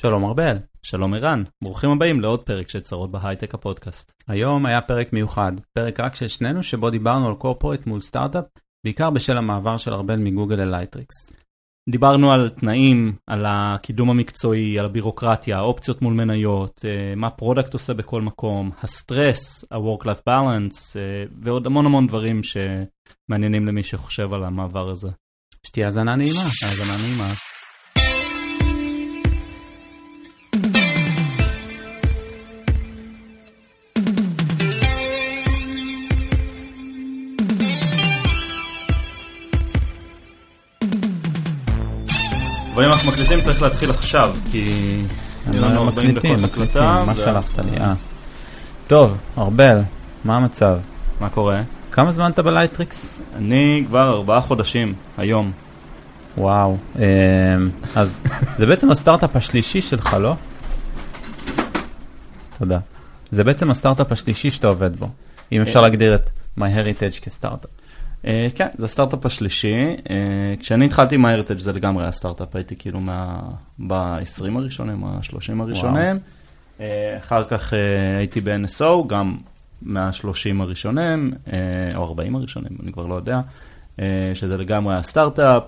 שלום ארבל. שלום ערן, ברוכים הבאים לעוד פרק של צרות בהייטק הפודקאסט. היום היה פרק מיוחד, פרק רק של שנינו שבו דיברנו על corporate מול סטארט-אפ, בעיקר בשל המעבר של ארבל מגוגל ללייטריקס. דיברנו על תנאים, על הקידום המקצועי, על הבירוקרטיה, האופציות מול מניות, אה, מה product עושה בכל מקום, הסטרס, ה-work-life balance אה, ועוד המון המון דברים שמעניינים למי שחושב על המעבר הזה. שתהיה האזנה נעימה. האזנה נעימה. אבל אם אנחנו מקליטים צריך להתחיל עכשיו, כי לנו 40 דקות הקלטה. מה שלחת לי? אה. טוב, ארבל, מה המצב? מה קורה? כמה זמן אתה בלייטריקס? אני כבר ארבעה חודשים, היום. וואו, אמ, אז זה בעצם הסטארט-אפ השלישי שלך, לא? תודה. זה בעצם הסטארט-אפ השלישי שאתה עובד בו, אם אפשר להגדיר את MyHeritage כסטארט-אפ. אה, כן, זה הסטארט-אפ השלישי. אה, כשאני התחלתי עם MyHeritage זה לגמרי היה סטארט-אפ, הייתי כאילו מה... ב-20 הראשונים, ה-30 הראשונים. אה, אחר כך אה, הייתי ב-NSO, גם מה-30 הראשונים, אה, או 40 הראשונים, אני כבר לא יודע, אה, שזה לגמרי היה סטארט-אפ.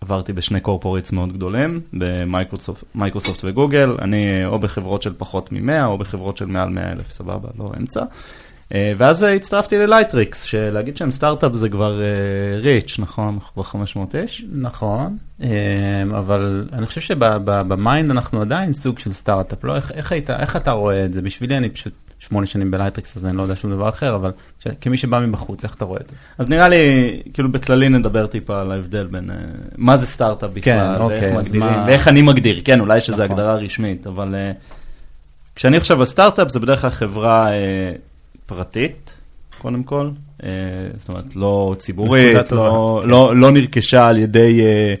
עברתי בשני corporates מאוד גדולים, במייקרוסופט וגוגל, אני או בחברות של פחות מ-100 או בחברות של מעל 100 אלף, סבבה, לא אמצע. אה, ואז הצטרפתי ללייטריקס, שלהגיד שהם סטארט-אפ זה כבר stretch, נכון? אנחנו כבר 500 איש. נכון, אה, אבל אני חושב שב mind אנחנו עדיין סוג של סטארט-אפ, לא? איך, איך, היית, איך אתה רואה את זה? בשבילי אני פשוט שמונה שנים בלייטריקס, אז אני לא יודע שום דבר אחר, אבל ש... כמי שבא מבחוץ, איך אתה רואה את זה? אז נראה לי, כאילו בכללי נדבר טיפה על ההבדל בין מה זה סטארט-אפ בכלל, כן, אוקיי, ואיך מגדירים, מה... ואיך אני מגדיר, כן, אולי שזו נכון. הגדרה רשמית, אבל כשאני חושב על סטארט-אפ זה בדרך כלל חברה... פרטית, קודם כל, אה, זאת אומרת, לא ציבורית, לא, כן. לא, לא נרכשה על ידי uh,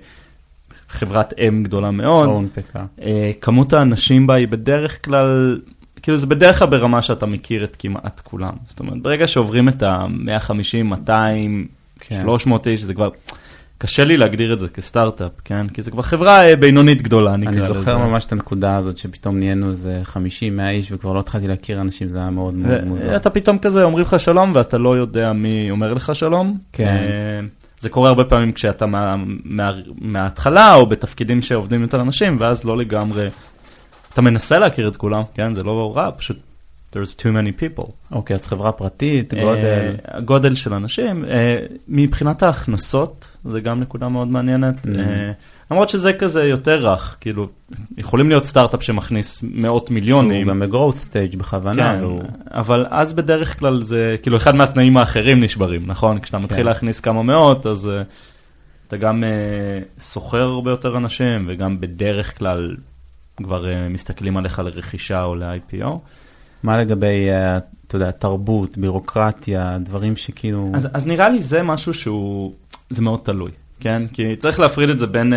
חברת אם גדולה מאוד. לא הונפקה. Uh, כמות האנשים בה היא בדרך כלל, כאילו זה בדרך כלל ברמה שאתה מכיר את כמעט כולם. זאת אומרת, ברגע שעוברים את ה-150, 200, כן. 300 איש, זה כבר... קשה לי להגדיר את זה כסטארט-אפ, כן? כי זה כבר חברה אה, בינונית גדולה, נקרא לזה. אני זוכר. ממש את הנקודה הזאת שפתאום נהיינו איזה 50-100 איש וכבר לא התחלתי להכיר אנשים, זה היה מאוד מאוד מוזר. אתה פתאום כזה אומרים לך שלום ואתה לא יודע מי אומר לך שלום. כן. זה קורה הרבה פעמים כשאתה מה, מה, מההתחלה או בתפקידים שעובדים יותר אנשים, ואז לא לגמרי, אתה מנסה להכיר את כולם, כן? זה לא רע, פשוט there's too many people. אוקיי, אז חברה פרטית, גודל. גודל של אנשים. מבחינת ההכנסות, זה גם נקודה מאוד מעניינת. למרות שזה כזה יותר רך, כאילו, יכולים להיות סטארט-אפ שמכניס מאות מיליונים. שהוא גם ב growth stage בכוונה. כן, אבל אז בדרך כלל זה, כאילו, אחד מהתנאים האחרים נשברים, נכון? כשאתה מתחיל להכניס כמה מאות, אז אתה גם סוחר הרבה יותר אנשים, וגם בדרך כלל כבר מסתכלים עליך לרכישה או ל-IPO. מה לגבי, אתה יודע, תרבות, בירוקרטיה, דברים שכאילו... אז, אז נראה לי זה משהו שהוא, זה מאוד תלוי, כן? כי צריך להפריד את זה בין uh,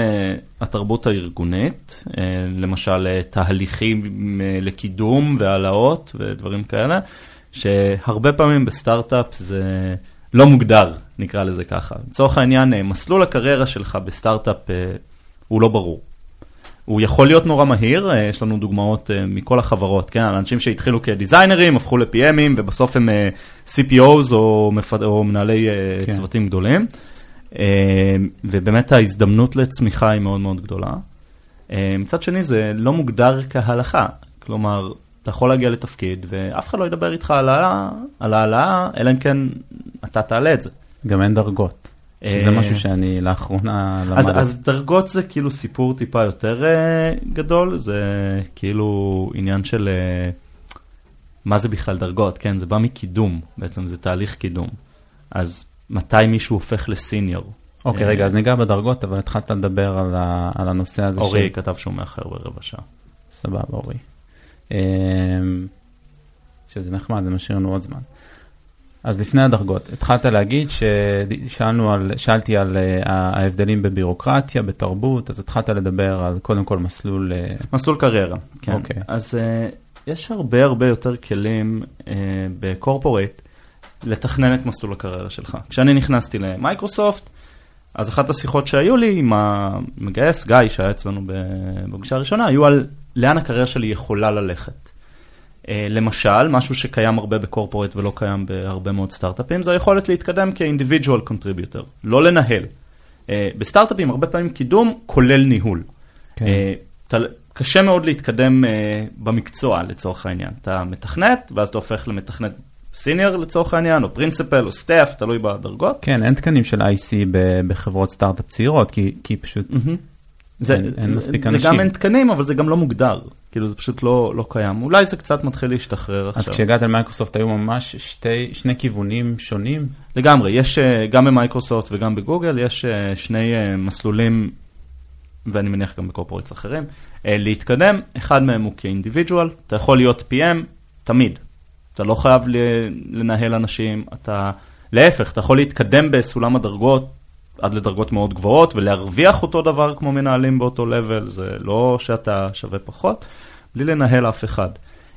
התרבות הארגונית, uh, למשל uh, תהליכים uh, לקידום והעלאות ודברים כאלה, שהרבה פעמים בסטארט-אפ זה לא מוגדר, נקרא לזה ככה. לצורך העניין, uh, מסלול הקריירה שלך בסטארט-אפ uh, הוא לא ברור. הוא יכול להיות נורא מהיר, יש לנו דוגמאות מכל החברות, כן, אנשים שהתחילו כדיזיינרים, הפכו ל-PMים ובסוף הם CPOs או, מפד... או מנהלי כן. צוותים גדולים. ובאמת ההזדמנות לצמיחה היא מאוד מאוד גדולה. מצד שני זה לא מוגדר כהלכה, כלומר, אתה יכול להגיע לתפקיד ואף אחד לא ידבר איתך על העלאה, אלא אם כן אתה תעלה את זה. גם אין דרגות. שזה משהו שאני לאחרונה למדתי. אז, אז דרגות זה כאילו סיפור טיפה יותר uh, גדול, זה כאילו עניין של uh, מה זה בכלל דרגות, כן? זה בא מקידום, בעצם זה תהליך קידום. אז מתי מישהו הופך לסיניור? אוקיי, okay, רגע, אז ניגע בדרגות, אבל התחלת לדבר על, ה, על הנושא הזה. אורי ש... כתב שהוא מאחר ברבע שעה. סבבה, אורי. שזה נחמד, זה משאיר לנו עוד זמן. אז לפני הדרגות, התחלת להגיד ששאלנו על, שאלתי על uh, ההבדלים בבירוקרטיה, בתרבות, אז התחלת לדבר על קודם כל מסלול... Uh... מסלול קריירה, כן. אוקיי. אז uh, יש הרבה הרבה יותר כלים ב corporate לתכנן את מסלול הקריירה שלך. כשאני נכנסתי למייקרוסופט, אז אחת השיחות שהיו לי עם המגייס, גיא, שהיה אצלנו בפגישה הראשונה, היו על לאן הקריירה שלי יכולה ללכת. אה, למשל, משהו שקיים הרבה ב corporate ולא קיים בהרבה מאוד סטארט-אפים, זה היכולת להתקדם כ individual contributor, לא לנהל. אה, בסטארט-אפים הרבה פעמים קידום כולל ניהול. כן. אה, קשה מאוד להתקדם במקצוע לצורך העניין. אתה מתכנת, ואז אתה הופך למתכנת senior לצורך העניין, או principal, או staff, תלוי בדרגות. כן, אין תקנים של IC בחברות סטארט-אפ צעירות, כי, כי פשוט mm-hmm. זה, אין, אין מספיק זה, אנשים. זה גם אין תקנים, אבל זה גם לא מוגדר. כאילו זה פשוט לא, לא קיים. אולי זה קצת מתחיל להשתחרר עכשיו. אז כשהגעת למייקרוסופט היו ממש שתי, שני כיוונים שונים? לגמרי, יש אה, גם במייקרוסופט וגם בגוגל, יש אה, שני אה, מסלולים, ואני מניח גם בקורפורטס אחרים, להתקדם. אחד מהם הוא כאינדיבידואל, אתה יכול להיות PM תמיד. אתה לא חייב לנהל אנשים, אתה... להפך, אתה יכול להתקדם בסולם הדרגות עד לדרגות מאוד גבוהות ולהרוויח אותו דבר כמו מנהלים באותו לבל, זה לא שאתה שווה פחות, בלי לנהל אף אחד.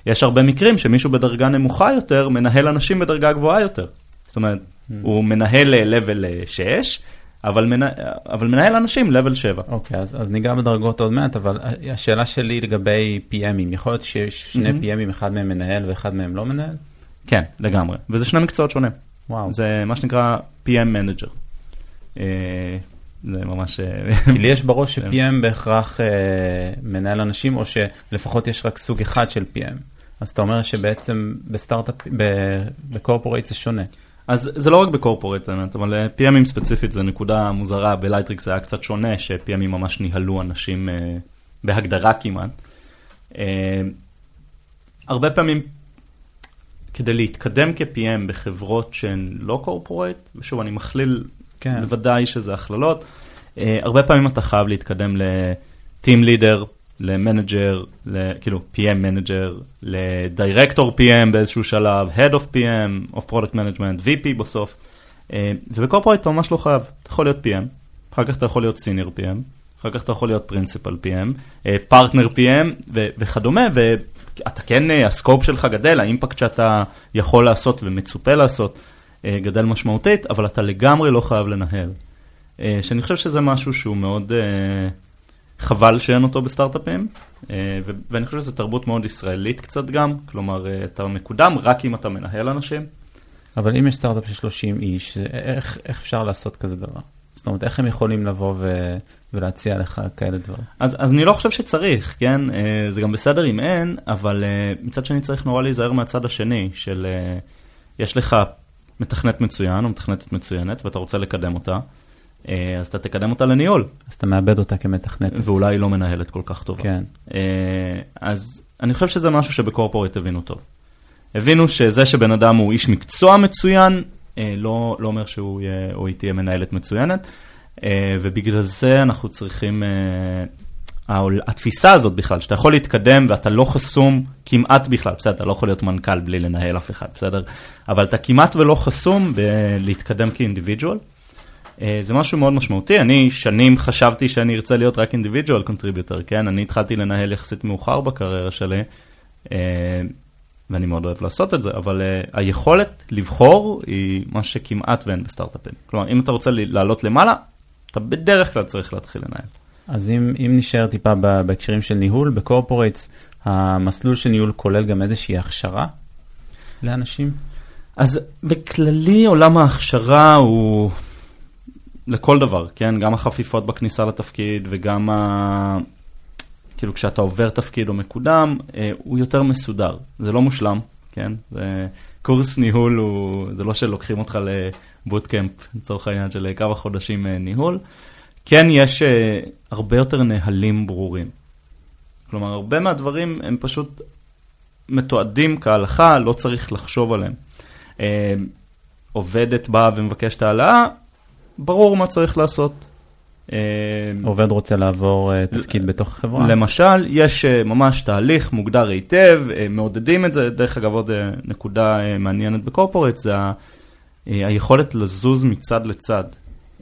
יש הרבה מקרים שמישהו בדרגה נמוכה יותר מנהל אנשים בדרגה גבוהה יותר. זאת אומרת, mm. הוא מנהל לבל 6, אבל, מנה, אבל מנהל אנשים level 7. אוקיי, okay, אז, אז ניגע בדרגות עוד מעט, אבל השאלה שלי לגבי PM ים, יכול להיות שיש שני mm-hmm. PM ים, אחד מהם מנהל ואחד מהם לא מנהל? כן, לגמרי, וזה שני מקצועות שונים. וואו. זה מה שנקרא PM manager. אה, זה ממש... אה, כי לי יש בראש ש-PM בהכרח אה, מנהל אנשים, או שלפחות יש רק סוג אחד של PM. אז אתה אומר שבעצם בסטארט-אפ, ב corporate זה שונה. אז זה לא רק ב corporate, אבל PM ים ספציפית זה נקודה מוזרה, בלייטריקס זה היה קצת שונה, ש-PM ים ממש ניהלו אנשים בהגדרה כמעט. הרבה פעמים כדי להתקדם כ-PM בחברות שהן לא corporate, ושוב אני מכליל כן. בוודאי שזה הכללות. אה, הרבה פעמים אתה חייב להתקדם ל-team leader, ל manager, כאילו PM manager, ל director PM באיזשהו שלב, Head of PM, of Product Management, VP בסוף. אה, וב corporate אתה ממש לא חייב, אתה יכול להיות PM, אחר כך אתה יכול להיות Senior PM, אחר כך אתה יכול להיות Principal PM, אה, PM ו- וכדומה, ואתה כן, אה, ה scope שלך גדל, ה impact שאתה יכול לעשות ומצופה לעשות. אה, גדל משמעותית, אבל אתה לגמרי לא חייב לנהל. אה, שאני חושב שזה משהו שהוא מאוד אה, חבל שאין אותו בסטארט-אפים, ואני חושב שזו תרבות מאוד ישראלית קצת גם, כלומר, אתה מקודם רק אם אתה מנהל אנשים. אבל אם יש סטארט-אפ של 30 איש, איך, איך אפשר לעשות כזה דבר? זאת אומרת, איך הם יכולים לבוא ו... ולהציע לך כאלה דברים? אז, אז אני לא חושב שצריך, כן? זה גם בסדר אם אין, אבל מצד שני צריך נורא להיזהר מהצד השני, של יש לך מתכנת מצוין או מתכנתת מצוינת ואתה רוצה לקדם אותה, אה, אז אתה תקדם אותה לניהול. אז אתה מאבד אותה כמתכנתת. ואולי היא לא מנהלת כל כך טובה. כן. אה, אז אני חושב שזה משהו שבקורפורט הבינו טוב. הבינו שזה שבן אדם הוא איש מקצוע מצוין, אה, לא, לא אומר שהוא יהיה, או היא תהיה מנהלת מצוינת, ובגלל זה אנחנו צריכים התפיסה הזאת בכלל, שאתה יכול להתקדם ואתה לא חסום כמעט בכלל, בסדר, אתה לא יכול להיות מנכ"ל בלי לנהל אף אחד, בסדר? אבל אתה כמעט ולא חסום בלהתקדם כ individual. אה, זה משהו מאוד משמעותי, אני שנים חשבתי שאני ארצה להיות רק individual contributor, כן? אני התחלתי לנהל יחסית מאוחר בקריירה שלי, אה, ואני מאוד אוהב לעשות את זה, אבל אה, היכולת לבחור היא מה שכמעט ואין בסטארט-אפים. כלומר, אם אתה רוצה לעלות למעלה, אתה בדרך כלל צריך להתחיל לנהל. אז אם, אם נשאר טיפה בהקשרים של ניהול, ב corporates, המסלול של ניהול כולל גם איזושהי הכשרה לאנשים? אז בכללי עולם ההכשרה הוא לכל דבר, כן? גם החפיפות בכניסה לתפקיד וגם ה... כאילו כשאתה עובר תפקיד או מקודם, אה, הוא יותר מסודר. זה לא מושלם, כן? זה... קורס ניהול הוא, זה לא שלוקחים אותך לבוטקאמפ, לצורך העניין של כמה חודשים אה, ניהול. כן יש uh, הרבה יותר נהלים ברורים. כלומר, הרבה מהדברים הם פשוט מתועדים כהלכה, לא צריך לחשוב עליהם. Uh, עובדת באה ומבקשת העלאה, ברור מה צריך לעשות. Uh, עובד רוצה לעבור תפקיד בתוך החברה. למשל, יש ממש תהליך מוגדר היטב, מעודדים את זה, דרך אגב עוד נקודה מעניינת בקורפורט, זה היכולת לזוז מצד לצד.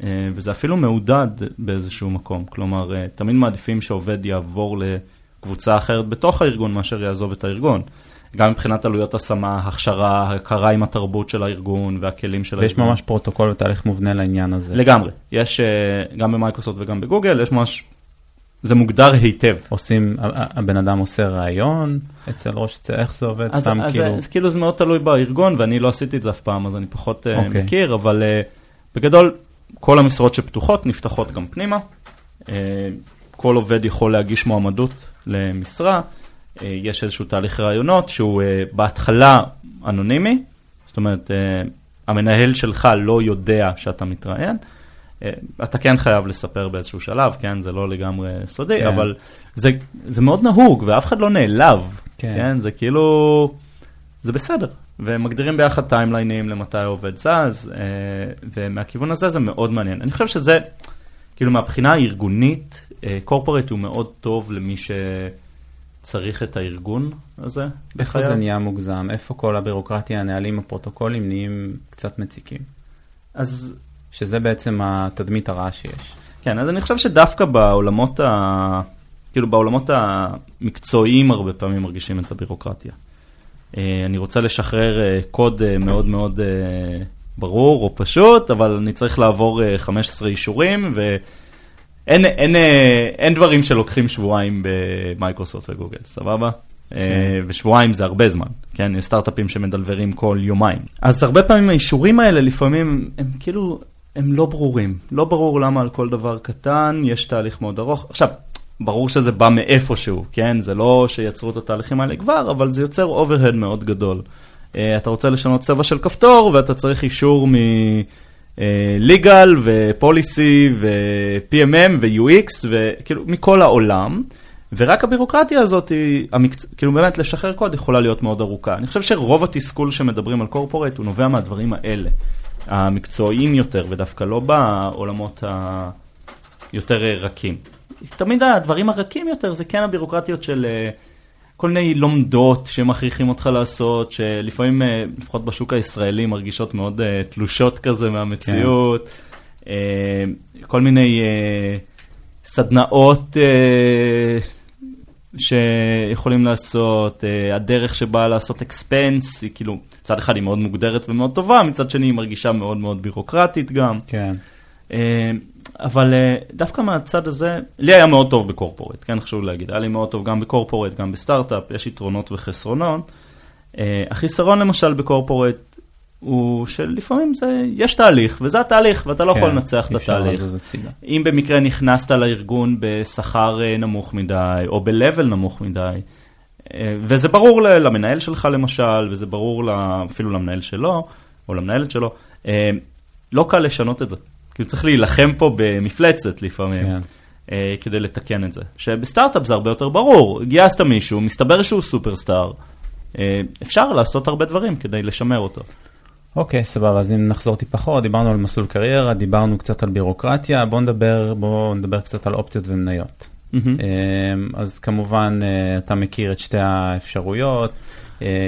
אה, וזה אפילו מעודד באיזשהו מקום. כלומר, אה, תמיד מעדיפים שעובד יעבור לקבוצה אחרת בתוך הארגון מאשר יעזוב את הארגון. גם מבחינת עלויות השמה, הכשרה, הכרה עם התרבות של הארגון והכלים של ויש הארגון. ממש פרוטוקול ותהליך מובנה לעניין הזה. לגמרי, יש אה, גם במייקרוסופט וגם בגוגל, יש ממש, זה מוגדר היטב. עושים, הבן אדם עושה ראיון אצל ראש איך זה עובד? אז, סתם אז כאילו. זה כאילו זה מאוד תלוי בארגון, ואני לא עשיתי את זה אף פעם, אז אני פחות okay. אוקיי. מכיר, אבל uh, בגדול, כל המשרות שפתוחות נפתחות גם פנימה. Uh, כל עובד יכול להגיש מועמדות למשרה, uh, יש איזשהו תהליך ראיונות שהוא uh, בהתחלה אנונימי, זאת אומרת, המנהל שלך לא יודע שאתה מתראיין. אתה כן חייב לספר באיזשהו שלב, כן, זה לא לגמרי סודי, כן. אבל זה, זה מאוד נהוג, ואף אחד לא נעלב. כן. כן, זה כאילו, זה בסדר. ומגדירים ביחד טיימליינים למתי העובד זז, אה, ומהכיוון הזה זה מאוד מעניין. אני חושב שזה, כאילו מהבחינה הארגונית, קורפורט הוא מאוד טוב למי שצריך את הארגון הזה איפה בחייו. זה נהיה מוגזם? איפה כל הבירוקרטיה, הנהלים, הפרוטוקולים נהיים קצת מציקים? אז שזה בעצם התדמית הרעה שיש. כן, אז אני חושב שדווקא בעולמות ה... כאילו בעולמות המקצועיים הרבה פעמים מרגישים את הבירוקרטיה. אה, אני רוצה לשחרר אה, קוד אה, מאוד מאוד ברור או פשוט, אבל אני צריך לעבור אה, 15 אישורים, ואין אין, אין דברים שלוקחים שבועיים במייקרוסופט וגוגל, סבבה? אה, ושבועיים זה הרבה זמן, כן? יש סטארט-אפים שמדלברים כל יומיים. אז הרבה פעמים האישורים האלה לפעמים הם כאילו, הם לא ברורים. לא ברור למה על כל דבר קטן יש תהליך מאוד ארוך. עכשיו, ברור שזה בא מאיפשהו, כן? זה לא שיצרו את התהליכים האלה כבר, אבל זה יוצר אוברהד מאוד גדול. Uh, אתה רוצה לשנות צבע של כפתור, ואתה צריך אישור מ-legal ו-policy ו-PMM ו-UX, וכאילו מכל העולם. ורק הבירוקרטיה הזאת, היא, המקצ... כאילו באמת לשחרר קוד יכולה להיות מאוד ארוכה. אני חושב שרוב התסכול שמדברים על קורפורט הוא נובע מהדברים האלה, המקצועיים יותר, ודווקא לא בעולמות היותר רכים. תמיד הדברים הרכים יותר זה כן הבירוקרטיות של אה, כל מיני לומדות שמכריחים אותך לעשות, שלפעמים, אה, לפחות בשוק הישראלי, מרגישות מאוד אה, תלושות כזה מהמציאות. כן. כל מיני סדנאות שיכולים לעשות, הדרך שבה לעשות אקספנס, היא כאילו, מצד אחד היא מאוד מוגדרת ומאוד טובה, מצד שני היא מרגישה מאוד מאוד בירוקרטית גם. כן. אבל דווקא מהצד הזה, לי היה מאוד טוב בקורפורט, כן חשוב להגיד, היה לי מאוד טוב גם בקורפורט, גם בסטארט-אפ, יש יתרונות וחסרונות. החיסרון למשל בקורפורט הוא שלפעמים זה, יש תהליך, וזה התהליך, ואתה לא כן, יכול לנצח את התהליך. אם במקרה נכנסת לארגון בשכר נמוך מדי, או ב-level נמוך מדי, וזה ברור למנהל שלך למשל, וזה ברור אפילו למנהל שלו, או למנהלת שלו, לא קל לשנות את זה. כאילו צריך להילחם פה במפלצת לפעמים, כן. uh, כדי לתקן את זה. שבסטארט-אפ זה הרבה יותר ברור, גייסת מישהו, מסתבר שהוא סופרסטאר, uh, אפשר לעשות הרבה דברים כדי לשמר אותו. אוקיי, okay, סבבה, אז אם נחזור טיפה אחורה, דיברנו על מסלול קריירה, דיברנו קצת על בירוקרטיה, בואו נדבר, בוא נדבר קצת על אופציות ומניות. Mm-hmm. אז כמובן, אתה מכיר את שתי האפשרויות.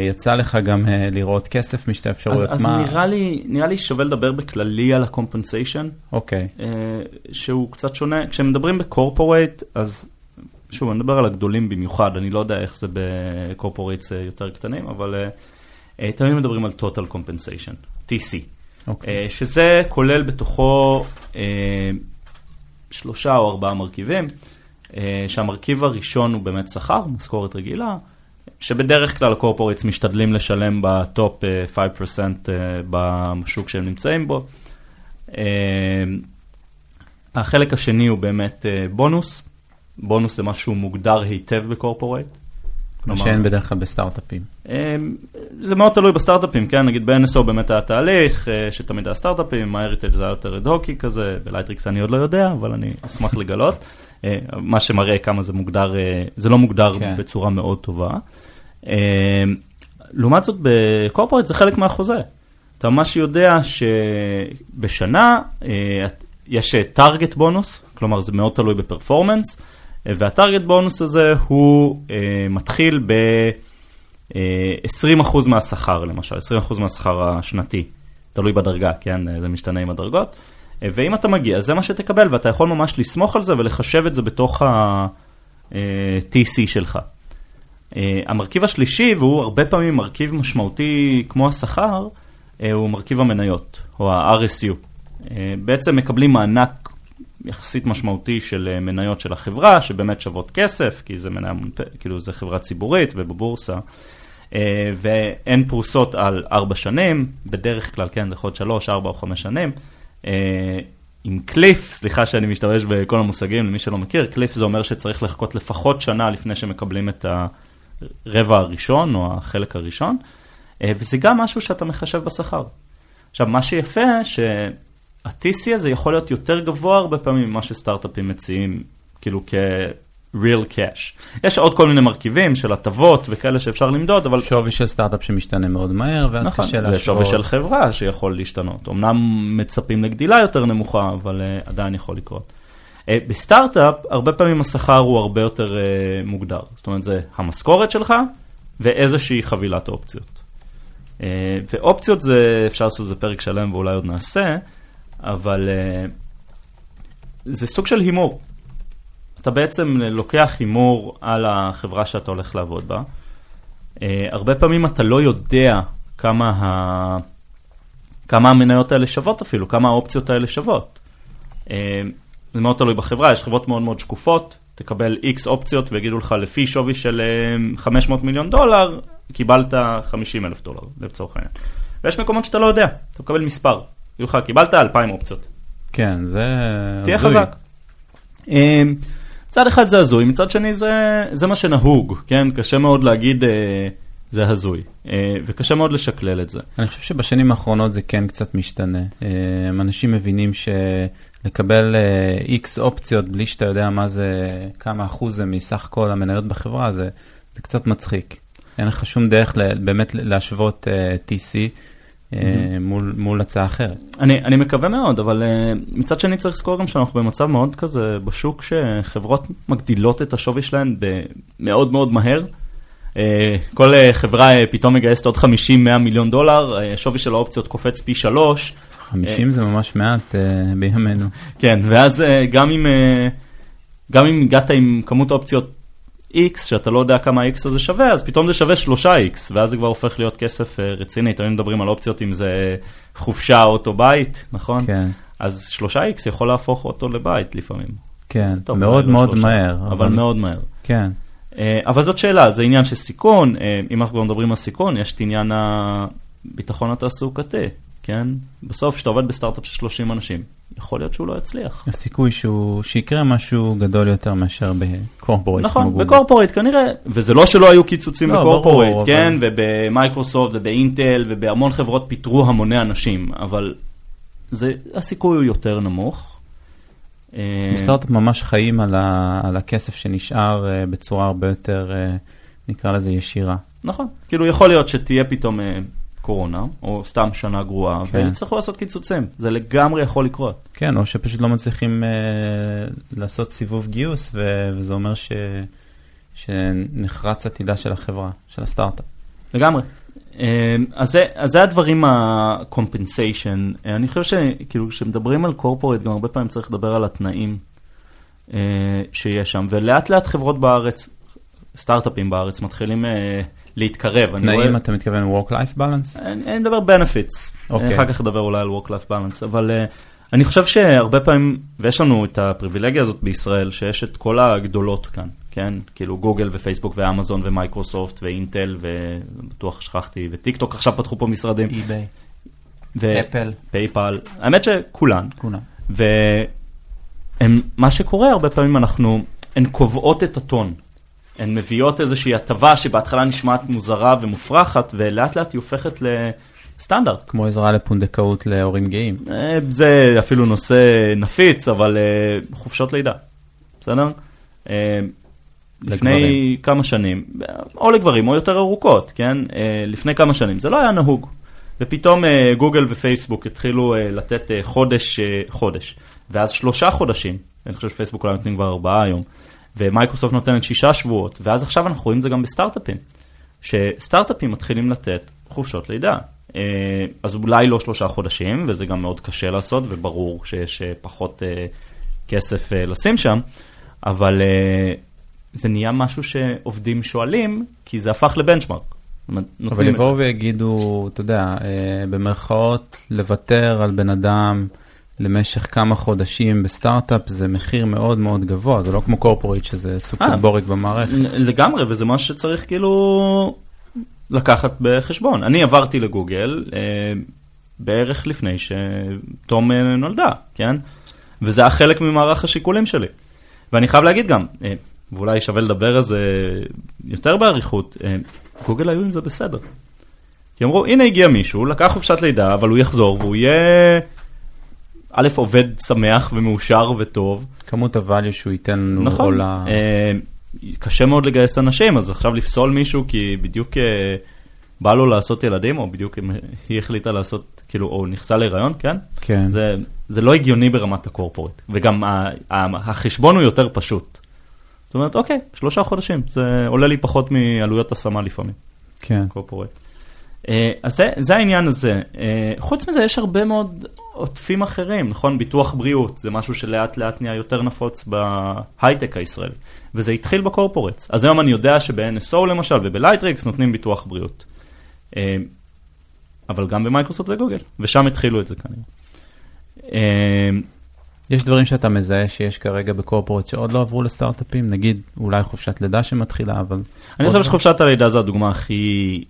יצא לך גם לראות כסף משתי אפשרויות. אז, מה... אז נראה, לי, נראה לי שווה לדבר בכללי על ה-compensation. אוקיי. Okay. שהוא קצת שונה. כשמדברים בקורפורייט, אז שוב, אני מדבר על הגדולים במיוחד, אני לא יודע איך זה בקורפורייטס יותר קטנים, אבל תמיד מדברים על total compensation, TC. אוקיי. Okay. שזה כולל בתוכו שלושה או ארבעה מרכיבים, שהמרכיב הראשון הוא באמת שכר, משכורת רגילה. שבדרך כלל ה corporates משתדלים לשלם ב top 5% בשוק שהם נמצאים בו. החלק השני הוא באמת בונוס. בונוס זה משהו מוגדר היטב ב corporate. כמו שאין בדרך כלל בסטארט-אפים. זה מאוד תלוי בסטארט-אפים, כן? נגיד ב-NSO באמת היה תהליך, שתמיד היה סטארט-אפים, MyHeritage זה היה יותר אד-הוקי כזה, בלייטריקס אני עוד לא יודע, אבל אני אשמח לגלות. מה שמראה כמה זה מוגדר, זה לא מוגדר כן. בצורה מאוד טובה. לעומת זאת בקורפורט זה חלק מהחוזה. אתה ממש יודע שבשנה יש טארגט בונוס, כלומר זה מאוד תלוי בפרפורמנס, והטארגט בונוס הזה הוא מתחיל ב-20% מהשכר למשל, 20% מהשכר השנתי, תלוי בדרגה, כן, זה משתנה עם הדרגות. ואם אתה מגיע, זה מה שתקבל, ואתה יכול ממש לסמוך על זה ולחשב את זה בתוך ה-TC שלך. אה, המרכיב השלישי, והוא הרבה פעמים מרכיב משמעותי כמו השכר, אה, הוא מרכיב המניות, או ה-RSU. אה, בעצם מקבלים מענק יחסית משמעותי של מניות של החברה, שבאמת שוות כסף, כי זה, מניה, כאילו זה חברה ציבורית ובבורסה, והן פרוסות על ארבע שנים, בדרך כלל, כן, זה יכול להיות שלוש, ארבע או חמש שנים. עם קליף, סליחה שאני משתמש בכל המושגים, למי שלא מכיר, קליף זה אומר שצריך לחכות לפחות שנה לפני שמקבלים את הרבע הראשון או החלק הראשון, אה, וזה גם משהו שאתה מחשב בשכר. עכשיו, מה שיפה, שה-TC הזה יכול להיות יותר גבוה הרבה פעמים ממה שסטארט-אפים מציעים, כאילו כ... real cash. יש עוד כל מיני מרכיבים של הטבות וכאלה שאפשר למדוד, אבל... שווי של סטארט-אפ שמשתנה מאוד מהר, ואז נכון, קשה להשוות. ושווי של חברה שיכול להשתנות. אמנם מצפים לגדילה יותר נמוכה, אבל uh, עדיין יכול לקרות. Uh, בסטארט-אפ, הרבה פעמים השכר הוא הרבה יותר uh, מוגדר. זאת אומרת, זה המשכורת שלך ואיזושהי חבילת אופציות. Uh, ואופציות זה, אפשר לעשות איזה פרק שלם ואולי עוד נעשה, אבל uh, זה סוג של הימור. אתה בעצם לוקח הימור על החברה שאתה הולך לעבוד בה. Uh, הרבה פעמים אתה לא יודע כמה, ה... כמה המניות האלה שוות אפילו, כמה האופציות האלה שוות. זה מאוד תלוי בחברה, יש חברות מאוד מאוד שקופות, תקבל X אופציות ויגידו לך לפי שווי של 500 אה, מיליון דולר, קיבלת 50 אלף דולר לצורך העניין. ויש מקומות שאתה לא יודע, אתה מקבל מספר, יגידו לך קיבלת 2,000 אופציות. כן, זה... תהיה חזק. מצד אחד זה הזוי, מצד שני זה, זה מה שנהוג, כן? קשה מאוד להגיד אה, זה הזוי, אה, וקשה מאוד לשקלל את זה. אני חושב שבשנים האחרונות זה כן קצת משתנה. אה, אנשים מבינים שלקבל אה, איקס אופציות בלי שאתה יודע מה זה, כמה אחוז זה מסך כל המניות בחברה, זה, זה קצת מצחיק. אין לך שום דרך באמת להשוות אה, TC. אה, מול, מול הצעה אחרת. אני, אני מקווה מאוד, אבל uh, מצד שני צריך לזכור גם שאנחנו במצב מאוד כזה בשוק שחברות מגדילות את השווי שלהן מאוד מאוד מהר. Uh, כל uh, חברה uh, פתאום מגייסת עוד 50-100 מיליון דולר, uh, שווי של האופציות קופץ פי שלוש. 50 uh, זה ממש מעט uh, בימינו. כן, ואז uh, גם אם, uh, גם אם הגעת עם כמות אופציות X, שאתה לא יודע כמה ה-X הזה שווה, אז פתאום זה שווה 3X, ואז זה כבר הופך להיות כסף אה, רציני. תמיד מדברים על אופציות אם זה חופשה, אוטו, בית, נכון? כן. אז 3X יכול להפוך אוטו לבית לפעמים. כן, טוב, מאוד מאוד שלושה, מהר. אבל, אבל מאוד מהר. כן. אה, אבל זאת שאלה, זה עניין של סיכון. אה, אם אנחנו כבר מדברים על סיכון, יש את עניין הביטחון התעסוקתי. כן? בסוף, כשאתה עובד בסטארט-אפ של 30 אנשים, יכול להיות שהוא לא יצליח. הסיכוי שהוא, שיקרה משהו גדול יותר מאשר בקורפורט. נכון, בקורפורט כנראה, וזה לא שלא היו קיצוצים לא, בקורפורט, ברור, כן? אבל... ובמייקרוסופט ובאינטל ובהמון חברות פיטרו המוני אנשים, אבל זה, הסיכוי הוא יותר נמוך. אה, בסטארט-אפ ממש חיים על, ה, על הכסף שנשאר אה, בצורה הרבה יותר, אה, נקרא לזה ישירה. נכון, כאילו יכול להיות שתהיה פתאום קורונה, או סתם שנה גרועה, כן. ויצטרכו לעשות קיצוצים. זה לגמרי יכול לקרות. כן, או שפשוט לא מצליחים אה, לעשות סיבוב גיוס, ו- וזה אומר ש- שנחרץ עתידה של החברה, של הסטארט-אפ. לגמרי. אה, אז זה, אז זה הדברים ה-compensation. אה, אני חושב שכאילו כשמדברים על corporate, גם הרבה פעמים צריך לדבר על התנאים אה, שיש שם, ולאט לאט חברות בארץ, סטארט-אפים בארץ מתחילים... להתקרב. תנאים, אתה מתכוון Work-Life Balance? אני מדבר benefits, אוקיי. אחר כך נדבר אולי על Work-Life Balance, אבל uh, אני חושב שהרבה פעמים, ויש לנו את הפריבילגיה הזאת בישראל, שיש את כל הגדולות כאן, כן? כאילו גוגל ופייסבוק ואמזון ומייקרוסופט ואינטל ובטוח שכחתי, וטיק טוק עכשיו פתחו פה משרדים. אי-ביי. אפל. פייפל. האמת שכולן. כולן. ומה שקורה הרבה פעמים אנחנו, הן קובעות את הטון. הן מביאות איזושהי הטבה שבהתחלה נשמעת מוזרה ומופרכת, ולאט לאט היא הופכת לסטנדרט. כמו עזרה לפונדקאות להורים גאים. אה, זה אפילו נושא נפיץ, אבל אה, חופשות לידה, בסדר? אה, לפני לגברים. כמה שנים, או לגברים או יותר ארוכות, כן? לפני כמה שנים, זה לא היה נהוג. ופתאום גוגל ופייסבוק התחילו לתת חודש, חודש, ואז שלושה חודשים, אני חושב שפייסבוק אולי נותנים כבר ארבעה היום. ומייקרוסופט נותנת שישה שבועות, ואז עכשיו אנחנו רואים את זה גם בסטארט-אפים, שסטארט-אפים מתחילים לתת חופשות לידה. אה, אז אולי לא שלושה חודשים, וזה גם מאוד קשה לעשות, וברור שיש אה, פחות אה, כסף לשים שם, אבל זה נהיה משהו שעובדים שואלים, כי זה הפך לבנצ'מארק. אבל יבואו ויגידו, אתה יודע, במרכאות, לוותר על בן אדם למשך כמה חודשים בסטארט-אפ זה מחיר מאוד מאוד גבוה, זה לא כמו קורפורט שזה סוג של אה, בורג במערכת. לגמרי, וזה משהו שצריך כאילו לקחת בחשבון. אני עברתי לגוגל אה, בערך לפני שתום אה, נולדה, כן? וזה היה חלק ממערך השיקולים שלי. ואני חייב להגיד גם, אה, ואולי שווה לדבר על זה יותר באריכות, אה, גוגל היו עם זה בסדר. כי אמרו, הנה הגיע מישהו, לקח חופשת לידה, אבל הוא יחזור והוא יהיה, א', עובד שמח ומאושר וטוב. כמות הvalue שהוא ייתן לנו נכון. עולה. אה, קשה מאוד לגייס אנשים, אז עכשיו לפסול מישהו כי בדיוק אה, בא לו לעשות ילדים, או בדיוק היא החליטה לעשות, כאילו, או נכנסה להיריון, כן? כן. זה, זה לא הגיוני ברמת ה corporate, וגם ה, ה, החשבון הוא יותר פשוט. זאת אומרת, אוקיי, שלושה חודשים, זה עולה לי פחות מעלויות השמה לפעמים, כן. corporate. אה, אז זה, זה העניין הזה. אה, חוץ מזה, יש הרבה מאוד עוטפים אחרים, נכון? ביטוח בריאות, זה משהו שלאט לאט נהיה יותר נפוץ בהייטק הישראלי, וזה התחיל ב corporates. אז היום אני יודע שב-NSO למשל ובלייטריקס נותנים ביטוח בריאות. אה, אבל גם במייקרוסופט וגוגל, ושם התחילו את זה כנראה. אה, יש דברים שאתה מזהה שיש כרגע בקורפורט שעוד לא עברו לסטארט-אפים, נגיד אולי חופשת לידה שמתחילה, אבל... אני חושב לא. שחופשת הלידה זו הדוגמה הכי,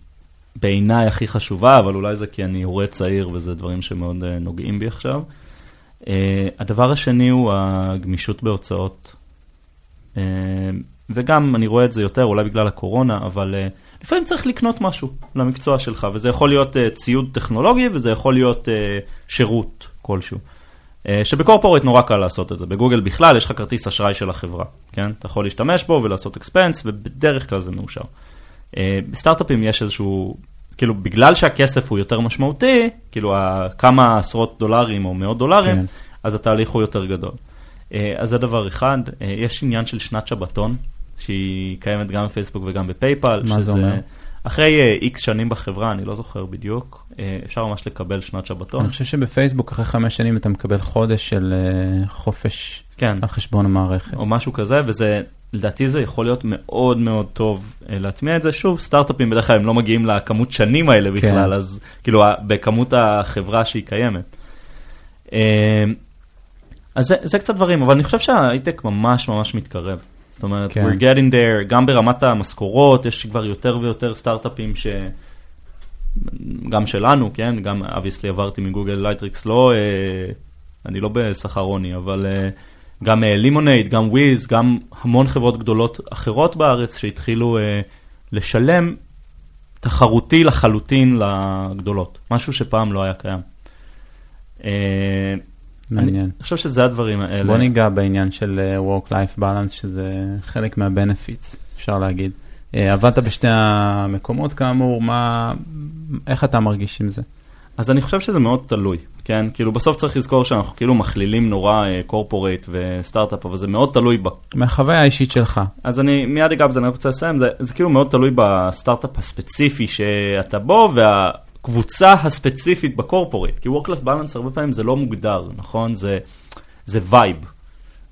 בעיניי הכי חשובה, אבל אולי זה כי אני הורה צעיר וזה דברים שמאוד אה, נוגעים בי עכשיו. Uh, הדבר השני הוא הגמישות בהוצאות. Uh, וגם אני רואה את זה יותר, אולי בגלל הקורונה, אבל uh, לפעמים צריך לקנות משהו למקצוע שלך, וזה יכול להיות uh, ציוד טכנולוגי וזה יכול להיות uh, שירות כלשהו. Uh, שבקורפורט נורא קל לעשות את זה, בגוגל בכלל יש לך כרטיס אשראי של החברה, כן? אתה יכול להשתמש בו ולעשות אקספנס, ובדרך כלל זה מאושר. Uh, בסטארט-אפים יש איזשהו, כאילו בגלל שהכסף הוא יותר משמעותי, כאילו כמה עשרות דולרים או מאות דולרים, כן. אז התהליך הוא יותר גדול. Uh, אז זה דבר אחד, uh, יש עניין של שנת שבתון, שהיא קיימת גם בפייסבוק וגם בפייפל. מה זה אומר? אחרי איקס שנים בחברה, אני לא זוכר בדיוק, אפשר ממש לקבל שנת שבתון. אני חושב שבפייסבוק אחרי חמש שנים אתה מקבל חודש של אה, חופש כן, על חשבון המערכת. או משהו כזה, וזה, לדעתי זה יכול להיות מאוד מאוד טוב אה, להטמיע את זה. שוב, סטארט-אפים בדרך כלל הם לא מגיעים לכמות שנים האלה בכלל, כן. אז כאילו בכמות החברה שהיא קיימת. אה, אז זה, זה קצת דברים, אבל אני חושב שההייטק ממש ממש מתקרב. זאת אומרת, כן. we're getting there, גם ברמת המשכורות, יש כבר יותר ויותר סטארט-אפים ש... גם שלנו, כן, גם obviously עברתי מגוגל לייטריקס, לא, אה, אני לא בשכר עוני, אבל אה, גם לימונייד, גם וויז, גם המון חברות גדולות אחרות בארץ שהתחילו אה, לשלם תחרותי לחלוטין לגדולות, משהו שפעם לא היה קיים. אה, מעניין. אני חושב שזה הדברים האלה. בוא ניגע בעניין של אה, Work-Life Balance, שזה חלק מה-benefits, אפשר להגיד. אה, עבדת בשתי המקומות כאמור, מה, איך אתה מרגיש עם זה? אז אני חושב שזה מאוד תלוי, כן? כאילו בסוף צריך לזכור שאנחנו כאילו מכלילים נורא קורפורייט וסטארט-אפ, אבל זה מאוד תלוי ב... מהחוויה האישית שלך. אז אני מיד אגע בזה, אני רוצה לסיים, זה, זה כאילו מאוד תלוי בסטארט-אפ הספציפי שאתה בו, והקבוצה הספציפית בקורפורייט, כי Work-Life Balance הרבה פעמים זה לא מוגדר, נכון? זה, זה vibe.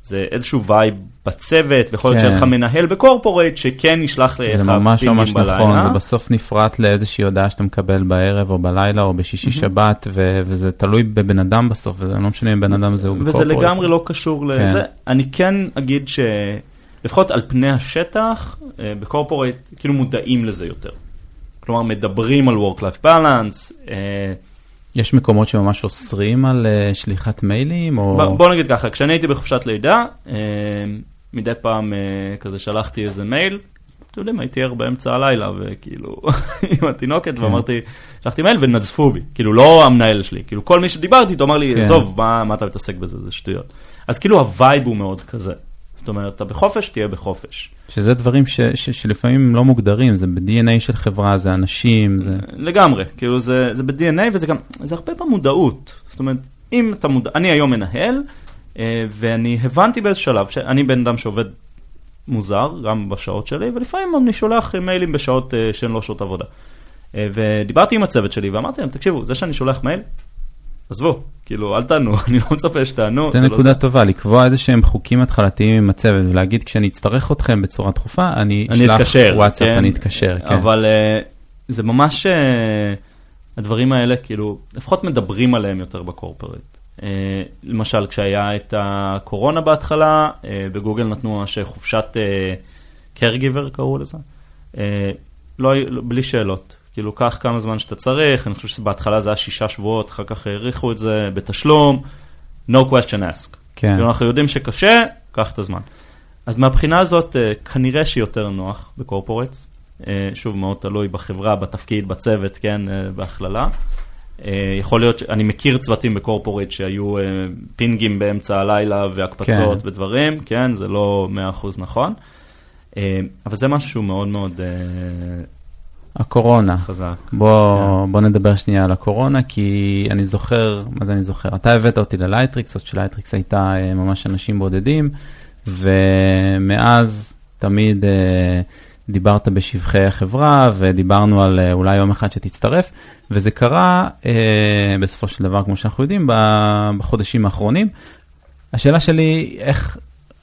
זה איזשהו vibe בצוות, ויכול להיות כן. שיהיה לך מנהל ב corporate שכן ישלח לך זה ממש פינגים ממש בלילה. נכון, זה בסוף נפרט לאיזושהי הודעה שאתה מקבל בערב או בלילה או בשישי שבת, ו- וזה תלוי בבן אדם בסוף, וזה לא משנה אם בן אדם הזה הוא וזה ב corporate. לגמרי לא קשור כן. לזה. אני כן אגיד שלפחות על פני השטח, אה, ב corporate כאילו מודעים לזה יותר. כלומר, מדברים על Work-Life Balance. יש מקומות שממש אוסרים על אה, שליחת מיילים, או... ב- בוא נגיד ככה, כשאני הייתי בחופשת לידה, אה, מדי פעם אה, כזה שלחתי איזה מייל. אתם יודעים, הייתי ער באמצע הלילה, וכאילו, עם התינוקת, כן. ואמרתי, שלחתי מייל ונזפו בי, כאילו, לא המנהל שלי, כאילו, כל מי שדיברתי איתו אמר לי, כן. עזוב, מה, מה אתה מתעסק בזה, זה שטויות. אז כאילו, ה vibe הוא מאוד כזה. זאת אומרת, אתה בחופש, תהיה בחופש. שזה דברים ש- ש- שלפעמים לא מוגדרים, זה ב-DNA של חברה, זה אנשים, זה... לגמרי, כאילו, זה, זה ב-DNA, וזה גם, זה הרבה במודעות. זאת אומרת, אם אתה מודע, אני היום מנהל, אה, ואני הבנתי באיזה שלב, שאני בן אדם שעובד מוזר, גם בשעות שלי, ולפעמים אני שולח מיילים בשעות אה, שהן לא שעות עבודה. אה, ודיברתי עם הצוות שלי ואמרתי להם, תקשיבו, זה שאני שולח מייל, עזבו, כאילו, אל תענו, אני לא מצפה שתענו. זה לא נקודה טובה, לקבוע איזה שהם חוקים התחלתיים עם הצוות ולהגיד כשאני אצטרך אתכם בצורה דחופה, אני אשלח וואטסאפ, כן? אני אתקשר, כן. אבל אה, זה ממש, אה, הדברים האלה, כאילו, לפחות מדברים עליהם יותר בקורפרט. אה, למשל, כשהיה את הקורונה בהתחלה, בגוגל נתנו ממש חופשת caregiver קראו לזה. לא, לא- בלי שאלות. כאילו, קח כמה זמן שאתה צריך, אני חושב שבהתחלה זה היה שישה שבועות, אחר כך האריכו את זה בתשלום, no question ask. כן. כאילו, אנחנו יודעים שקשה, קח את הזמן. אז מהבחינה הזאת, אה, כנראה שיותר נוח ב corporates. אה, שוב, מאוד תלוי בחברה, בתפקיד, בצוות, כן, אה, בהכללה. יכול להיות, אני מכיר צוותים ב corporate שהיו פינגים באמצע הלילה והקפצות כן. ודברים, כן, זה לא 100% נכון. אבל זה משהו מאוד מאוד הקורונה. חזק. בוא, כן. בוא נדבר שנייה על הקורונה, כי אני זוכר, מה זה אני זוכר? אתה הבאת אותי ללייטריקס, עוד שלייטריקס הייתה אה, ממש אנשים בודדים, ומאז תמיד אה, דיברת בשבחי החברה, ודיברנו על אה, אולי יום אחד שתצטרף, וזה קרה אה, בסופו של דבר, כמו שאנחנו יודעים, בחודשים האחרונים. השאלה שלי, איך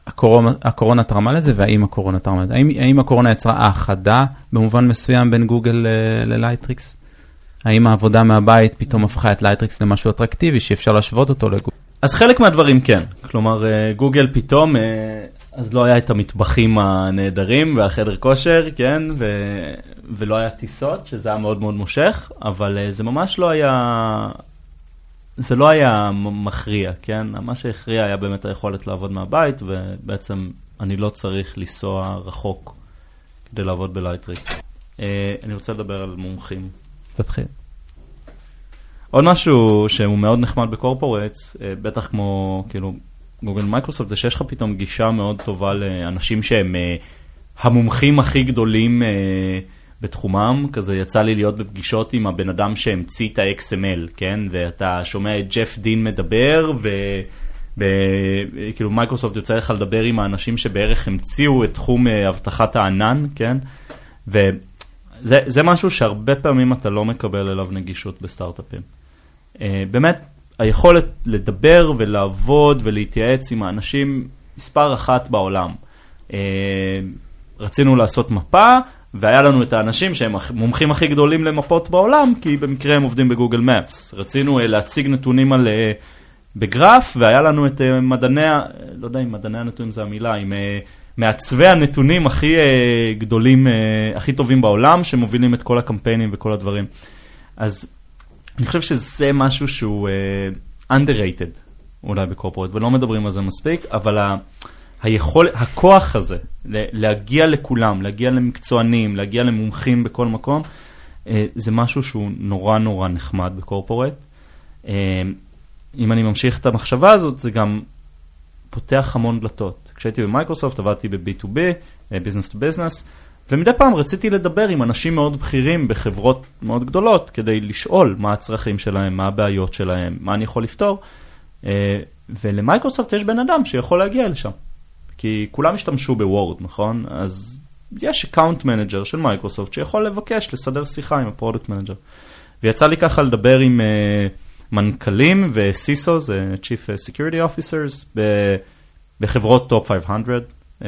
הקורונה, הקורונה תרמה לזה, והאם הקורונה תרמה לזה? האם, האם הקורונה יצרה האחדה במובן מסוים בין גוגל ל- ללייטריקס? האם העבודה מהבית פתאום הפכה את לייטריקס למשהו אטרקטיבי שאפשר להשוות אותו לגוגל? אז חלק מהדברים כן, כלומר אה, גוגל פתאום, אה, אז לא היה את המטבחים הנהדרים והחדר כושר, כן, ו... ולא היה טיסות, שזה היה מאוד מאוד מושך, אבל אה, זה ממש לא היה, זה לא היה מכריע, כן, מה שהכריע היה באמת היכולת לעבוד מהבית, ובעצם אני לא צריך לנסוע רחוק כדי לעבוד בלייטריקס. אה, אני רוצה לדבר על מומחים. תתחיל. עוד משהו שהוא מאוד נחמד ב corporates, אה, בטח כמו כאילו גוגל מייקרוסופט, זה שיש לך פתאום גישה מאוד טובה לאנשים שהם אה, המומחים הכי גדולים בתחומם, כזה יצא לי להיות בפגישות עם הבן אדם שהמציא את ה-XML, כן? ואתה שומע את ג'ף דין מדבר, ו... ב- כאילו מייקרוסופט יוצא לך לדבר עם האנשים שבערך המציאו את תחום אה, אבטחת הענן, כן? וזה זה משהו שהרבה פעמים אתה לא מקבל אליו נגישות בסטארט-אפים. אה, באמת, היכולת לדבר ולעבוד ולהתייעץ עם האנשים מספר אחת בעולם. אה, רצינו לעשות מפה, והיה לנו את האנשים שהם המומחים הכי גדולים למפות בעולם, כי במקרה הם עובדים בגוגל מפס. רצינו אה, להציג נתונים על... אה, בגרף, והיה לנו את אה, מדעני, לא יודע אם מדעני הנתונים זה המילה, עם מעצבי הנתונים הכי גדולים, הכי טובים בעולם, שמובילים את כל הקמפיינים וכל הדברים. אז אני חושב שזה משהו שהוא underrated אולי בקורפורט, ולא מדברים על זה מספיק, אבל. היכול, הכוח הזה להגיע לכולם, להגיע למקצוענים, להגיע למומחים בכל מקום, אה, זה משהו שהוא נורא נורא נחמד בקורפורט. אה, אם אני ממשיך את המחשבה הזאת, זה גם פותח המון דלתות. כשהייתי במייקרוסופט עבדתי ב-B2B, אה, Business to Business, ומדי פעם רציתי לדבר עם אנשים מאוד בכירים בחברות מאוד גדולות, כדי לשאול מה הצרכים שלהם, מה הבעיות שלהם, מה אני יכול לפתור. ולמייקרוסופט יש בן אדם שיכול להגיע לשם. כי כולם השתמשו בוורד, נכון? אז יש account manager של מייקרוסופט שיכול לבקש לסדר שיחה עם ה-product manager. ויצא לי ככה לדבר עם uh, מנכ"לים ו-CISO, זה Chief Security Officers, ב- בחברות top 500, uh,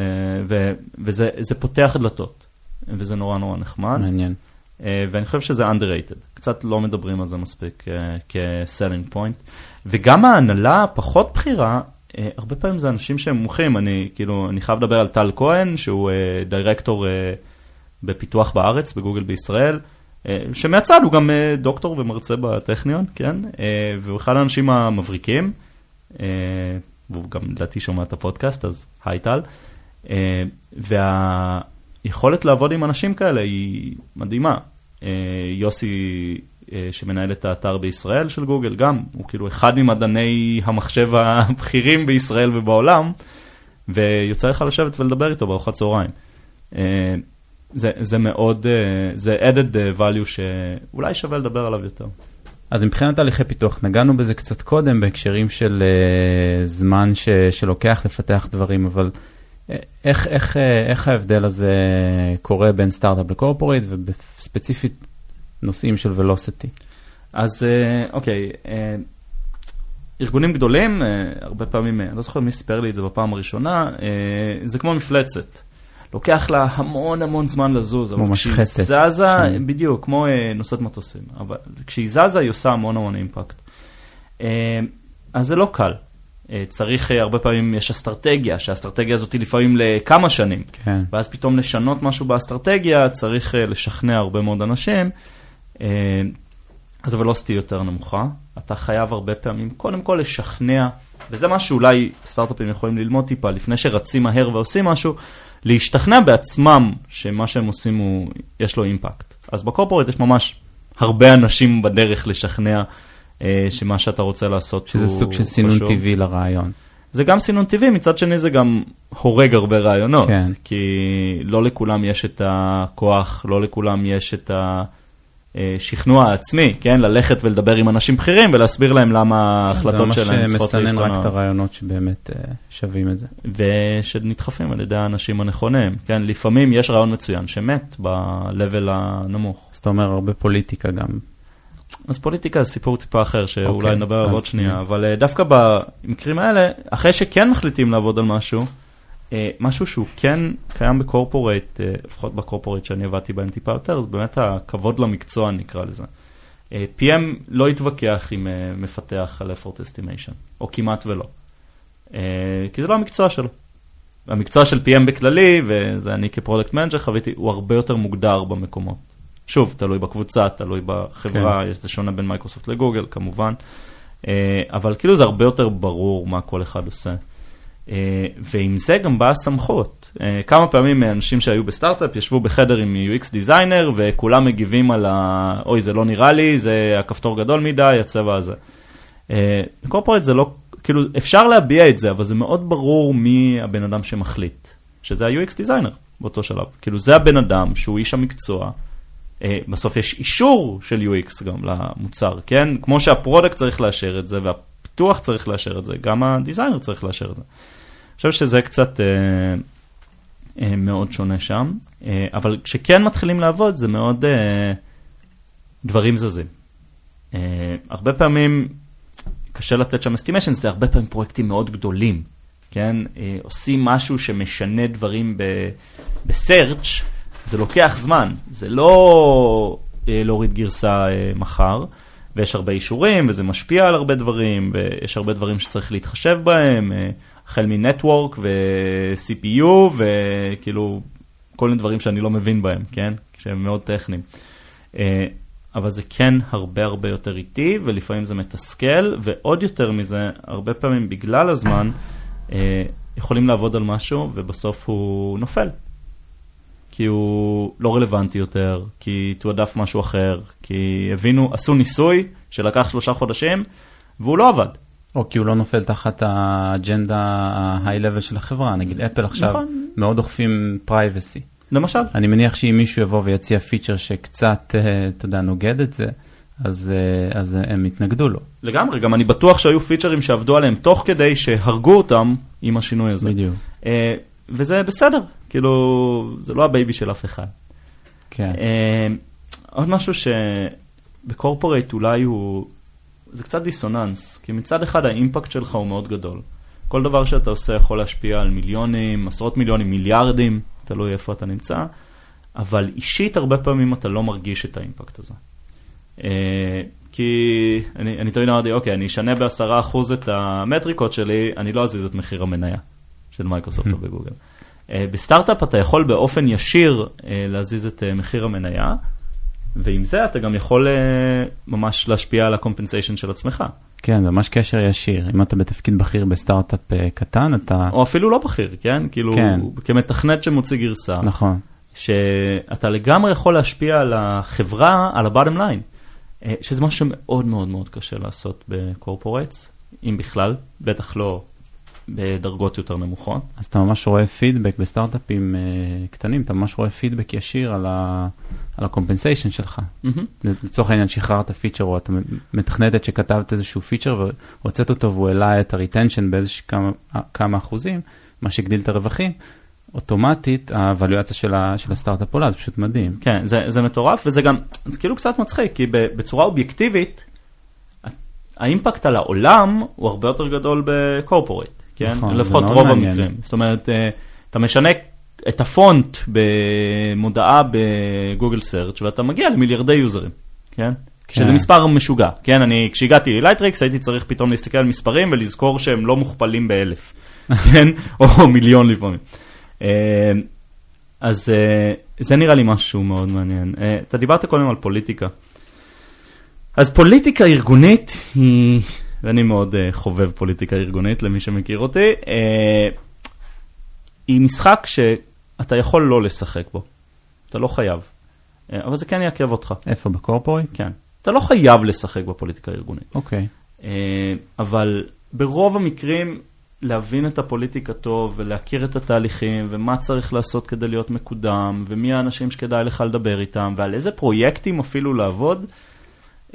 ו- וזה זה פותח דלתות, וזה נורא נורא נחמד. מעניין. Uh, ואני חושב שזה underrated, קצת לא מדברים על זה מספיק uh, כ-selling point. וגם ההנהלה הפחות בכירה, הרבה פעמים זה אנשים שהם מומחים, אני כאילו, אני חייב לדבר על טל כהן, שהוא uh, דירקטור uh, בפיתוח בארץ, בגוגל בישראל, uh, שמהצד הוא גם uh, דוקטור ומרצה בטכניון, כן? Uh, והוא אחד האנשים המבריקים, uh, והוא גם לדעתי שומע את הפודקאסט, אז היי טל. Uh, והיכולת לעבוד עם אנשים כאלה היא מדהימה. אה, יוסי, אה, שמנהל את האתר בישראל של גוגל, גם, הוא כאילו אחד ממדעני המחשב הבכירים בישראל ובעולם, ויוצא לך לשבת ולדבר איתו בארוחת צהריים. אה, זה, זה מאוד, אה, זה added value שאולי שווה לדבר עליו יותר. אז מבחינת תהליכי פיתוח, נגענו בזה קצת קודם בהקשרים של uh, זמן ש, שלוקח לפתח דברים, אבל אה, איך, איך, אה, איך ההבדל הזה קורה בין סטארט-אפ לקורפורט ובספציפית נושאים של ולוסיטי? אז אה, אוקיי, אה, ארגונים גדולים, אה, הרבה פעמים, אני לא זוכר מי סיפר לי את זה בפעם הראשונה, זה כמו מפלצת. לוקח לה המון המון זמן לזוז, אבל כשהיא זזה, שם. בדיוק, כמו נושאת מטוסים, אבל כשהיא זזה היא עושה המון המון אימפקט. אז זה לא קל. צריך, הרבה פעמים יש אסטרטגיה, שהאסטרטגיה הזאת היא לפעמים לכמה שנים. כן. ואז פתאום לשנות משהו באסטרטגיה, צריך לשכנע הרבה מאוד אנשים. אז הוולוסטי יותר נמוכה. אתה חייב הרבה פעמים, קודם כל לשכנע, וזה מה שאולי סטארט-אפים יכולים ללמוד טיפה, לפני שרצים מהר ועושים משהו, להשתכנע בעצמם שמה שהם עושים הוא, יש לו אימפקט. אז בקורפורט יש ממש הרבה אנשים בדרך לשכנע. אה, שמה שאתה רוצה לעשות שזה הוא שזה סוג של סינון טבעי לרעיון. זה גם סינון טבעי, מצד שני זה גם הורג הרבה רעיונות. כן. כי לא לכולם יש את הכוח, לא לכולם יש את השכנוע העצמי, כן? ללכת ולדבר עם אנשים בכירים ולהסביר להם למה ההחלטות שלהם צריכות להשתנות. זה ממש מסנן רק את הרעיונות שבאמת אה, שווים את זה. ושנדחפים על ידי האנשים הנכונים, כן? לפעמים יש רעיון מצוין שמת ב-level הנמוך. אז אתה אומר הרבה פוליטיקה גם. אז פוליטיקה זה סיפור טיפה אחר, שאולי okay, אוקיי, נדבר עליו עוד שנייה, אבל דווקא במקרים האלה, אחרי שכן מחליטים לעבוד על משהו, משהו שהוא כן קיים בקורפורט, uh, לפחות בקורפורט שאני עבדתי בהם טיפה יותר, זה באמת הכבוד למקצוע נקרא לזה. Uh, PM לא יתווכח עם uh, מפתח על effort estimation, או כמעט ולא, uh, כי זה לא המקצוע שלו. המקצוע של PM בכללי, וזה אני כ-product manager חוויתי, הוא הרבה יותר מוגדר במקומות. שוב, תלוי בקבוצה, תלוי בחברה, כן. זה שונה בין מייקרוסופט לגוגל כמובן, אה, אבל כאילו זה הרבה יותר ברור מה כל אחד עושה. אה, ועם זה גם באה סמכות. אה, כמה פעמים אנשים שהיו בסטארט-אפ ישבו בחדר עם UX designer וכולם מגיבים על ה... אוי, זה לא נראה לי, זה הכפתור גדול מדי, הצבע הזה. ב-corporate זה לא, כאילו, אפשר להביע את זה, אבל זה מאוד ברור מי הבן אדם שמחליט, שזה ה-UX designer באותו שלב. כאילו, זה הבן אדם שהוא איש המקצוע. אה, בסוף יש אישור של UX גם למוצר, כן? כמו שה-product צריך לאשר את זה והפיתוח צריך לאשר את זה, גם ה-designer צריך לאשר את זה. אני חושב שזה קצת אה, אה, מאוד שונה שם, אה, אבל כשכן מתחילים לעבוד זה מאוד אה, דברים זזים. אה, הרבה פעמים קשה לתת שם אסטימיישן, זה הרבה פעמים פרויקטים מאוד גדולים, כן? אה, עושים משהו שמשנה דברים בסרצ' זה לוקח זמן, זה לא אה, להוריד גרסה אה, מחר, ויש הרבה אישורים, וזה משפיע על הרבה דברים, ויש הרבה דברים שצריך להתחשב בהם, אה, החל מנטוורק ו-CPU, וכאילו כל מיני דברים שאני לא מבין בהם, כן? שהם מאוד טכניים. אה, אבל זה כן הרבה הרבה יותר איטי, ולפעמים זה מתסכל, ועוד יותר מזה, הרבה פעמים בגלל הזמן, אה, יכולים לעבוד על משהו, ובסוף הוא נופל. כי הוא לא רלוונטי יותר, כי תועדף משהו אחר, כי הבינו, עשו ניסוי שלקח שלושה חודשים, והוא לא עבד. או כי הוא לא נופל תחת האג'נדה level של החברה, נגיד אפל עכשיו נכון. מאוד אוכפים privacy. למשל. אני מניח שאם מישהו יבוא ויציע feature שקצת, אה, אתה יודע, נוגד את זה, אז, אה, אז הם יתנגדו לו. לגמרי, גם אני בטוח שהיו פיצ'רים שעבדו עליהם תוך כדי שהרגו אותם עם השינוי הזה. בדיוק. אה, וזה בסדר, כאילו, זה לא ה-baby של אף אחד. כן. Uh, עוד משהו שב-corporate אולי הוא, זה קצת דיסוננס, כי מצד אחד ה-impact שלך הוא מאוד גדול. כל דבר שאתה עושה יכול להשפיע על מיליונים, עשרות מיליונים, מיליארדים, תלוי איפה אתה נמצא, אבל אישית הרבה פעמים אתה לא מרגיש את ה-impact הזה. Uh, כי אני, אני תמיד אמרתי, אוקיי, אני אשנה בעשרה אחוז את המטריקות שלי, אני לא אזיז את מחיר המניה. של מייקרוסופט או בגוגל. אה, בסטארט-אפ אתה יכול באופן ישיר אה, להזיז את אה, מחיר המניה, ועם זה אתה גם יכול ממש להשפיע על ה-compensation של עצמך. כן, זה ממש קשר ישיר. אם אתה בתפקיד בכיר בסטארט-אפ קטן, אתה... או אפילו לא בכיר, כן? כאילו, כן. כמתכנת שמוציא גרסה. נכון. שאתה לגמרי יכול להשפיע על החברה, על ה-bottom line, שזה משהו שמאוד מאוד מאוד קשה לעשות ב-corporates, אם בכלל, בטח לא בדרגות יותר נמוכות. אז אתה ממש רואה פידבק בסטארט-אפים uh, קטנים, אתה ממש רואה פידבק ישיר על, ה, על ה-compensation שלך. Mm-hmm. לצורך העניין שחררת feature, או אתה מתכנתת שכתבת איזשהו feature והוצאת אותו והוא העלה את ה-retention באיזשהו כמה, כמה אחוזים, מה שהגדיל את הרווחים. אוטומטית הוואליואציה של, ה, של הסטארט-אפ עולה, זה פשוט מדהים. כן, זה, זה מטורף וזה גם, זה כאילו קצת מצחיק, כי בצורה אובייקטיבית, ה-impact על העולם הוא הרבה יותר גדול ב-corporate, כן? נכון, לפחות מאוד רוב מעניין. המקרים. זאת אומרת, אה, אתה משנה את הפונט במודעה בגוגל Search ואתה מגיע למיליארדי יוזרים, כן? שזה כן. מספר משוגע, כן? אני, כשהגעתי ללייטריקס הייתי צריך פתאום להסתכל על מספרים ולזכור שהם לא מוכפלים באלף, כן? או מיליון לפעמים. אה, אז אה, זה נראה לי משהו מאוד מעניין. אתה דיברת קודם על פוליטיקה. אז פוליטיקה ארגונית היא, ואני מאוד uh, חובב פוליטיקה ארגונית למי שמכיר אותי, uh, היא משחק שאתה יכול לא לשחק בו, אתה לא חייב, uh, אבל זה כן יעכב אותך, איפה, בקורפורט? כן. אתה לא חייב לשחק בפוליטיקה הארגונית, אוקיי. uh, אבל ברוב המקרים להבין את הפוליטיקה טוב ולהכיר את התהליכים ומה צריך לעשות כדי להיות מקודם ומי האנשים שכדאי לך לדבר איתם ועל איזה פרויקטים אפילו לעבוד,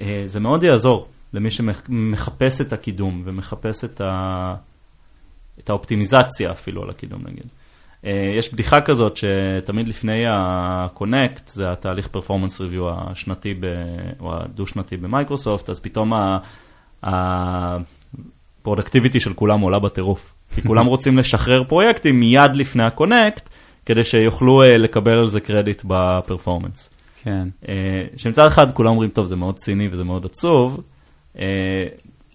אה, זה מאוד יעזור למי שמחפש את הקידום ומחפש את, ה... את האופטימיזציה אפילו על הקידום נגיד. אה, יש בדיחה כזאת שתמיד לפני ה-Connect, זה התהליך performance review השנתי ב... או הדו-שנתי במייקרוסופט, אז פתאום ה... ה... ה-productivity של כולם עולה בטירוף. כי כולם רוצים לשחרר פרויקטים מיד לפני ה-Connect, כדי שיוכלו uh, לקבל על זה קרדיט ב-performance. כן. Uh, שמצד אחד כולם אומרים, טוב, זה מאוד ציני וזה מאוד עצוב. Uh,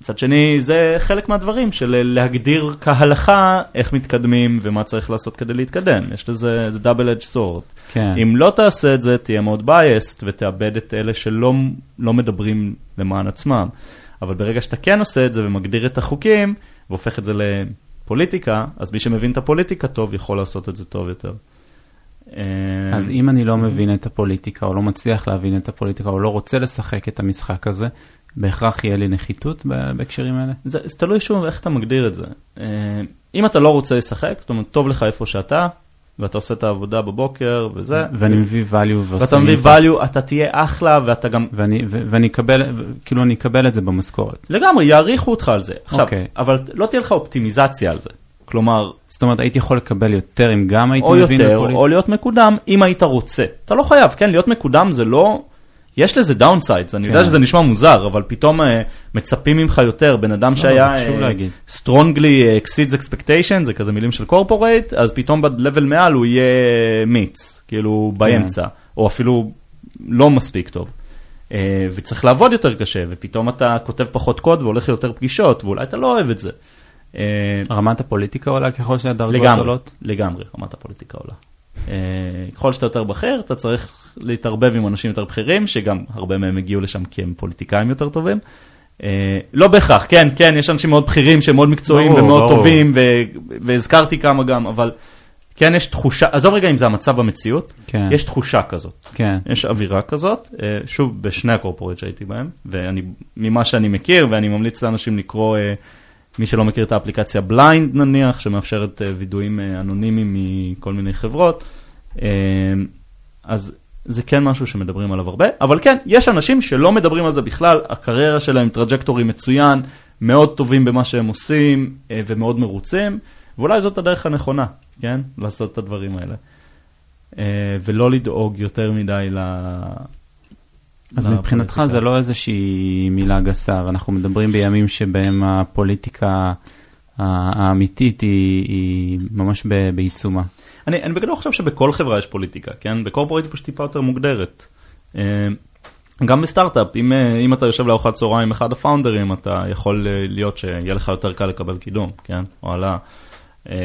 מצד שני, זה חלק מהדברים של להגדיר כהלכה איך מתקדמים ומה צריך לעשות כדי להתקדם. יש לזה, זה double edged sword. כן. אם לא תעשה את זה, תהיה מאוד biased ותאבד את אלה שלא לא מדברים למען עצמם. אבל ברגע שאתה כן עושה את זה ומגדיר את החוקים, והופך את זה לפוליטיקה, אז מי שמבין את הפוליטיקה טוב, יכול לעשות את זה טוב יותר. אז אם אני לא מבין את הפוליטיקה, או לא מצליח להבין את הפוליטיקה, או לא רוצה לשחק את המשחק הזה, בהכרח יהיה לי נחיתות בהקשרים האלה? זה, זה תלוי שוב איך אתה מגדיר את זה. אם אתה לא רוצה לשחק, זאת אומרת, טוב לך איפה שאתה, ואתה עושה את העבודה בבוקר וזה. ואני מביא value ועושה ואתה מביא value, אתה תהיה אחלה ואתה גם... ואני, ו- ואני אקבל, כאילו אני אקבל את זה במשכורת. לגמרי, יעריכו אותך על זה. עכשיו, אוקיי. אבל לא תהיה לך אופטימיזציה על זה. כלומר, זאת אומרת, הייתי יכול לקבל יותר אם גם הייתי או מבין יותר, בפוליטיקה? או להיות מקודם, אם היית רוצה. אתה לא חייב, כן, להיות מקודם זה לא... יש לזה downsides, אני כן. יודע שזה נשמע מוזר, אבל פתאום אה, מצפים ממך יותר, בן אדם שהיה לא, זה חשוב להגיד. strongly exceeds expectation, זה כזה מילים של corporate, אז פתאום ב-level מעל הוא יהיה מיץ, כאילו כן. באמצע, או אפילו לא מספיק טוב. אה, וצריך לעבוד יותר קשה, ופתאום אתה כותב פחות קוד והולך ליותר פגישות, ואולי אתה לא אוהב את זה. אה, רמת הפוליטיקה עולה ככל שהדרגות לגמרי, עולות? לגמרי, רמת הפוליטיקה עולה. Uh, ככל שאתה יותר בכיר, אתה צריך להתערבב עם אנשים יותר בכירים, שגם הרבה מהם הגיעו לשם כי הם פוליטיקאים יותר טובים. Uh, לא בהכרח, כן, כן, יש אנשים מאוד בכירים שהם מאוד מקצועיים ומאוד. טובים, והזכרתי כמה גם, אבל כן יש תחושה, עזוב רגע אם זה המצב במציאות, כן. יש תחושה כזאת. כן. יש אווירה כזאת, אה, שוב, בשני הקורפורט שהייתי בהם, ואני, ממה שאני מכיר, ואני ממליץ לאנשים לקרוא, אה, מי שלא מכיר את האפליקציה בליינד נניח, שמאפשרת אה, וידויים אה, אנונימיים מכל מיני חברות, אה, אז זה כן משהו שמדברים עליו הרבה, אבל כן, יש אנשים שלא מדברים על זה בכלל, הקריירה שלהם trajectory מצוין, מאוד טובים במה שהם עושים, ומאוד מרוצים, ואולי זאת הדרך הנכונה, כן? לעשות את הדברים האלה. ולא לדאוג יותר מדי. אז לפוליטיקה. מבחינתך זה לא איזושהי מילה גסה, ואנחנו מדברים בימים שבהם הפוליטיקה ה- האמיתית היא, היא ממש ב- בעיצומה. אני, אני בגדול חושב שבכל חברה יש פוליטיקה, כן? בקורפורט היא פשוט טיפה יותר מוגדרת. אה, גם בסטארט-אפ, אם, אה, אם אתה יושב לארוחת צהריים עם אחד הפאונדרים, אתה יכול אה, להיות שיהיה לך יותר קל לקבל קידום, כן? או העלאה. אה,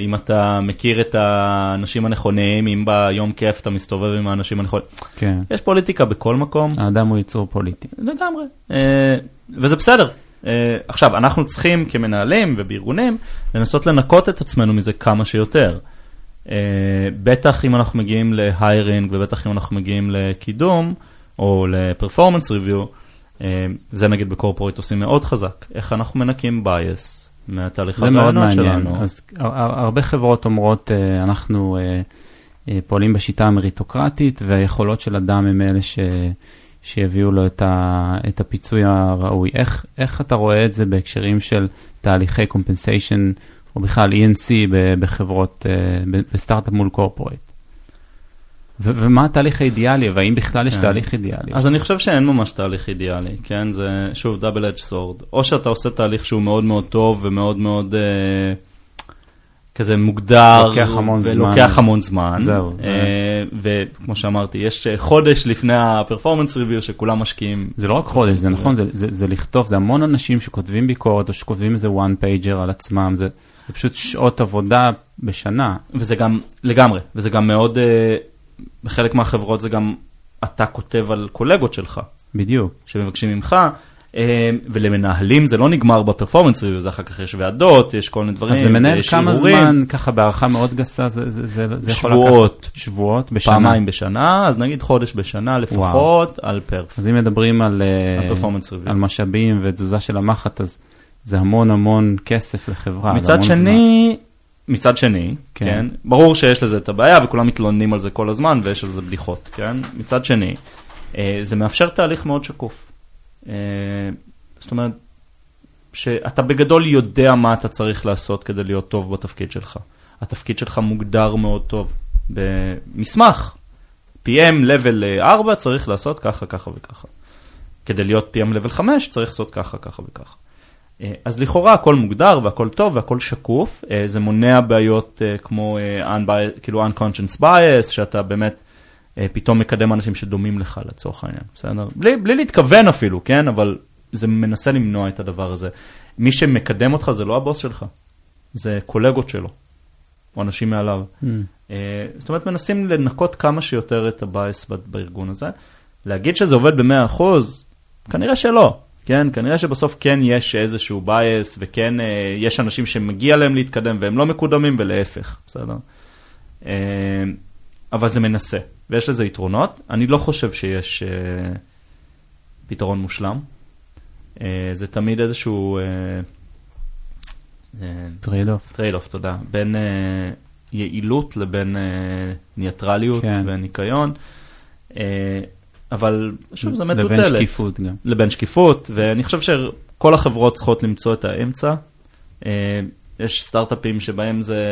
אם אתה מכיר את האנשים הנכונים, אם ביום כיף אתה מסתובב עם האנשים הנכונים, כן. יש פוליטיקה בכל מקום. האדם הוא יצור פוליטי. לגמרי, אה, וזה בסדר. אה, עכשיו, אנחנו צריכים כמנהלים ובארגונים לנסות לנקות את עצמנו מזה כמה שיותר. בטח אם אנחנו מגיעים להיירינג ובטח אם אנחנו מגיעים לקידום או לפרפורמנס ריוויו, זה נגיד בקורפורט עושים מאוד חזק. איך אנחנו מנקים בייס מהתהליך זה מאוד הרעיונות מעניין. שלנו. אז הר- הר- הרבה חברות אומרות, אה, אנחנו אה, אה, פועלים בשיטה המריטוקרטית, והיכולות של אדם הם אלה ש... שיביאו לו את, ה... את הפיצוי הראוי. איך, איך אתה רואה את זה בהקשרים של תהליכי compensation, או בכלל ENC ב- בחברות, בסטארט-אפ מול קורפורט? ו- ומה התהליך האידיאלי, והאם בכלל יש כן. תהליך אידיאלי? אז אני חושב שאין ממש תהליך אידיאלי, כן? זה שוב דאבל אדג' סורד. או שאתה עושה תהליך שהוא מאוד מאוד טוב ומאוד מאוד אה, כזה מוגדר. לוקח המון זמן. ולוקח המון זמן. זהו, אה, וכמו שאמרתי, יש אה, חודש לפני הפרפורמנס ריוויר שכולם משקיעים. זה לא רק חודש, זה נכון, זה, זה, זה לכתוב, זה המון אנשים שכותבים ביקורת או שכותבים איזה one pager על עצמם, זה, זה פשוט שעות עבודה בשנה. וזה גם, לגמרי, וזה גם מאוד, אה, בחלק מהחברות זה גם, אתה כותב על קולגות שלך. בדיוק. שמבקשים ממך, אה, ולמנהלים זה לא נגמר בפרפורמנס ריוויו, זה אחר כך יש ועדות, יש כל מיני דברים, אז למנהל יש כמה ערעורים, זמן, ככה בהערכה מאוד גסה, זה, זה, זה, זה יכול שבועות. לקחת שבועות בשנה. פעמיים בשנה, אז נגיד חודש בשנה לפחות על פרף, אז אם מדברים על, אה, על משאבים ותזוזה של המחט, אז זה המון המון כסף לחברה. זה מצד המון זמן. מצד שני, כן. כן, ברור שיש לזה את הבעיה וכולם מתלוננים על זה כל הזמן ויש על זה בדיחות, כן, מצד שני, אה, זה מאפשר תהליך מאוד שקוף. אה, זאת אומרת, שאתה בגדול יודע מה אתה צריך לעשות כדי להיות טוב בתפקיד שלך. התפקיד שלך מוגדר מאוד טוב במסמך. PM level 4 צריך לעשות ככה, ככה וככה. כדי להיות PM level 5 צריך לעשות ככה, ככה וככה. אה, אז לכאורה הכל מוגדר והכל טוב והכל שקוף, אה, זה מונע בעיות אה, כמו כאילו unconscious bias, שאתה באמת פתאום מקדם אנשים שדומים לך לצורך העניין, בסדר? בלי, בלי להתכוון אפילו, כן? אבל זה מנסה למנוע את הדבר הזה. מי שמקדם אותך זה לא הבוס שלך, זה קולגות שלו, או אנשים מעליו. Mm. זאת אומרת, מנסים לנקות כמה שיותר את הבייס בארגון הזה. להגיד שזה עובד ב-100%, כנראה שלא. כן, כנראה שבסוף כן יש איזשהו בייס, וכן אה, יש אנשים שמגיע להם להתקדם והם לא מקודמים, ולהפך, בסדר? אה, אבל זה מנסה, ויש לזה יתרונות. אני לא חושב שיש אה, פתרון מושלם. אה, זה תמיד איזשהו... אה, אה, trade off. trade off, תודה. בין uh, יעילות לבין uh, ניטרליות כן. וניקיון. Uh, אבל שוב, זה לבין מטוטלת. שקיפות גם. לבין שקיפות, ואני חושב שכל החברות צריכות למצוא את האמצע. Uh, יש סטארט-אפים שבהם זה,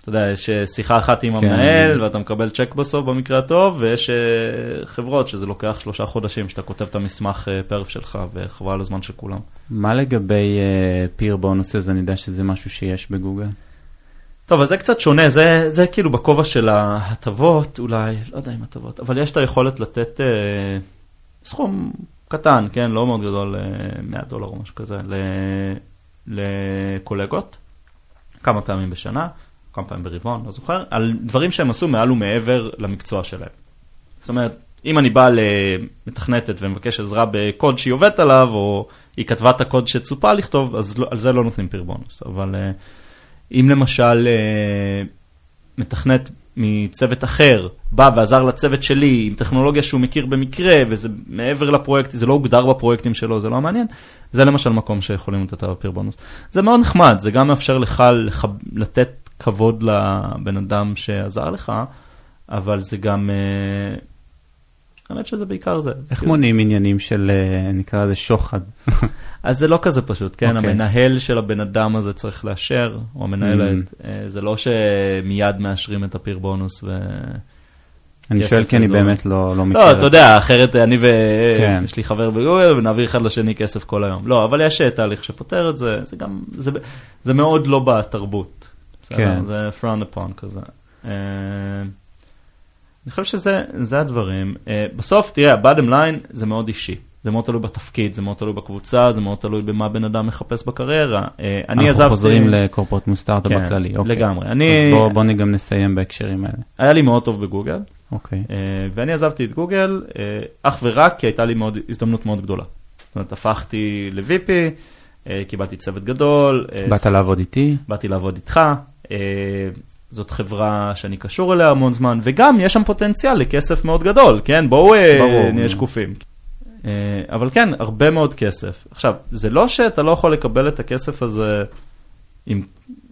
אתה יודע, יש uh, שיחה אחת עם כן. המנהל, ואתה מקבל צ'ק בסוף במקרה הטוב, ויש uh, חברות שזה לוקח שלושה חודשים, שאתה כותב את המסמך perf שלך, וחבל על הזמן של כולם. מה לגבי פיר בונוסס? אני יודע שזה משהו שיש בגוגל. טוב, אז זה קצת שונה, זה, זה כאילו בכובע של ההטבות, אולי, לא יודע אם הטבות, אבל יש את היכולת לתת אה, סכום קטן, כן, לא מאוד גדול, אה, 100 דולר או משהו כזה, ל, לקולגות, כמה פעמים בשנה, כמה פעמים ברבעון, לא זוכר, על דברים שהם עשו מעל ומעבר למקצוע שלהם. זאת אומרת, אם אני בא למתכנתת ומבקש עזרה בקוד שהיא עובדת עליו, או היא כתבה את הקוד שצופה לכתוב, אז לא, על זה לא נותנים פיר בונוס, אבל... אה, אם למשל אה, מתכנת מצוות אחר בא ועזר לצוות שלי עם טכנולוגיה שהוא מכיר במקרה וזה מעבר לפרויקט, זה לא הוגדר בפרויקטים שלו, זה לא מעניין, זה למשל מקום שיכולים לתת עליו פיר בונוס. זה מאוד נחמד, זה גם מאפשר לך לחב... לתת כבוד לבן אדם שעזר לך, אבל זה גם, אה, האמת שזה בעיקר זה. איך כאילו- מונעים עניינים של, אה, נקרא לזה שוחד? אז זה לא כזה פשוט, כן? אוקיי. המנהל של הבן אדם הזה צריך לאשר, או המנהלת. Mm. אה, זה לא שמיד מאשרים את הפיר בונוס ו... אני שואל כי אני. באמת לא לא מכיר. לא, את אתה. יודע, אחרת אני כן. ויש לי חבר בגוגל ונעביר אחד לשני כסף כל היום. לא, אבל יש אה, תהליך שפותר את זה, זה גם, זה- זה מאוד לא בתרבות. כן. זה frown upon כזה. אני חושב שזה זה הדברים. אה, בסוף, תראה, ה-bottom line זה מאוד אישי. זה מאוד תלוי בתפקיד, זה מאוד תלוי בקבוצה, זה מאוד תלוי במה בן אדם מחפש בקריירה. אה, אני עזבתי... אנחנו חוזרים לקורפורט מוסטארט-אפ כן, בכללי. אוקיי. לגמרי. אני- אז בוא- בוא גם נסיים בהקשרים האלה. היה לי מאוד טוב בגוגל, אוקיי. אה, ואני עזבתי את גוגל אה, אך ורק כי הייתה לי מאוד, הזדמנות מאוד גדולה. זאת אומרת, הפכתי ל-VP, אה, קיבלתי צוות גדול. באת לעבוד איתי? באתי לעבוד איתך, אה, זאת חברה שאני קשור אליה המון זמן, וגם יש שם פוטנציאל לכסף מאוד גדול, כן? בואו אה. נהיה שקופים. אה, אבל כן, הרבה מאוד כסף. עכשיו, זה לא שאתה לא יכול לקבל את הכסף הזה עם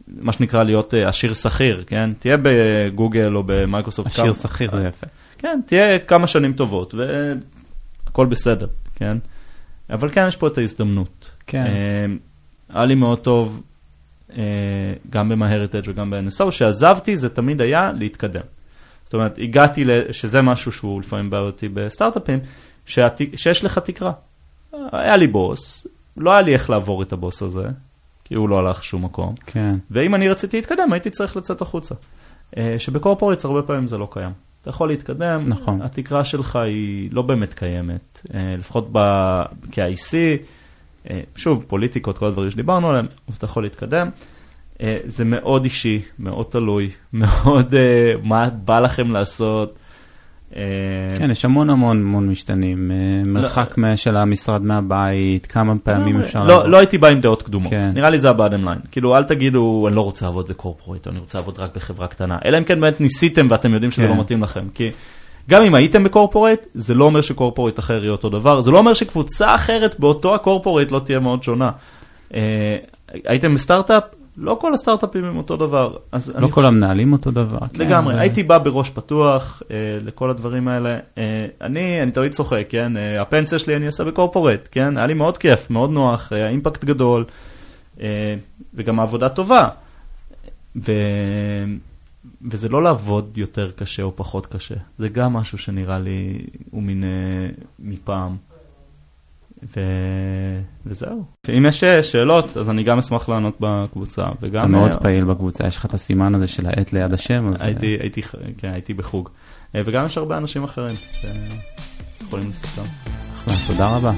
מה שנקרא להיות אה, עשיר שכיר, כן? תהיה בגוגל או במייקרוסופט. עשיר שכיר זה יפה. כן, תהיה כמה שנים טובות, והכל בסדר, כן? אבל כן, יש פה את ההזדמנות. כן. היה לי מאוד טוב, גם ב-MyHeritage וגם ב-NSO, שעזבתי זה תמיד היה להתקדם. זאת אומרת, הגעתי, שזה משהו שהוא לפעמים בעייתי בסטארט-אפים, שיש לך תקרה. היה לי בוס, לא היה לי איך לעבור את הבוס הזה, כי הוא לא הלך שום מקום. כן. ואם אני רציתי להתקדם, הייתי צריך לצאת החוצה. אה, שבקורפורטס הרבה פעמים זה לא קיים. אתה יכול להתקדם, נכון. התקרה שלך היא לא באמת קיימת, אה, לפחות ב... כ-IC, אה, שוב, פוליטיקות, כל הדברים שדיברנו עליהם, אתה יכול להתקדם. זה מאוד אישי, מאוד תלוי, מאוד מה בא לכם לעשות. אה, כן, יש המון המון המון משתנים, אה, לא. מרחק של המשרד מהבית, כמה פעמים אפשר לא. לא הייתי בא עם דעות קדומות, כן. נראה לי זה הבאדם ליין. כאילו, אל תגידו, אני לא רוצה לעבוד בקורפורט, אני רוצה לעבוד רק בחברה קטנה, אלא אם כן באמת ניסיתם ואתם יודעים שזה לא כן. מתאים לכם. כי גם אם הייתם בקורפורט, זה לא אומר שקורפורט אחר יהיה אותו דבר, זה לא אומר שקבוצה אחרת באותו הקורפורט לא תהיה מאוד שונה. אה, הייתם בסטארט-אפ, לא כל הסטארט-אפים הם אותו דבר. לא כל חושב... המנהלים אותו דבר. כן, לגמרי, כן, הייתי בא בראש פתוח אה, לכל הדברים האלה. אה, אני, אני תמיד צוחק, כן? אה, הפנסיה שלי אני אעשה בקורפורט, כן? היה לי מאוד כיף, מאוד נוח, היה אימפקט גדול, אה, וגם העבודה טובה. ו... וזה לא לעבוד יותר קשה או פחות קשה, זה גם משהו שנראה לי הוא מין אה, מפעם. ו... וזהו. אם יש אה, שאלות, אז אני גם אשמח לענות בקבוצה, וגם... אתה מאוד uh, פעיל בקבוצה, יש לך את הסימן הזה של העט ליד השם, אז... הייתי. הייתי, כן, הייתי בחוג. וגם יש הרבה אנשים אחרים שיכולים לספר. תודה רבה.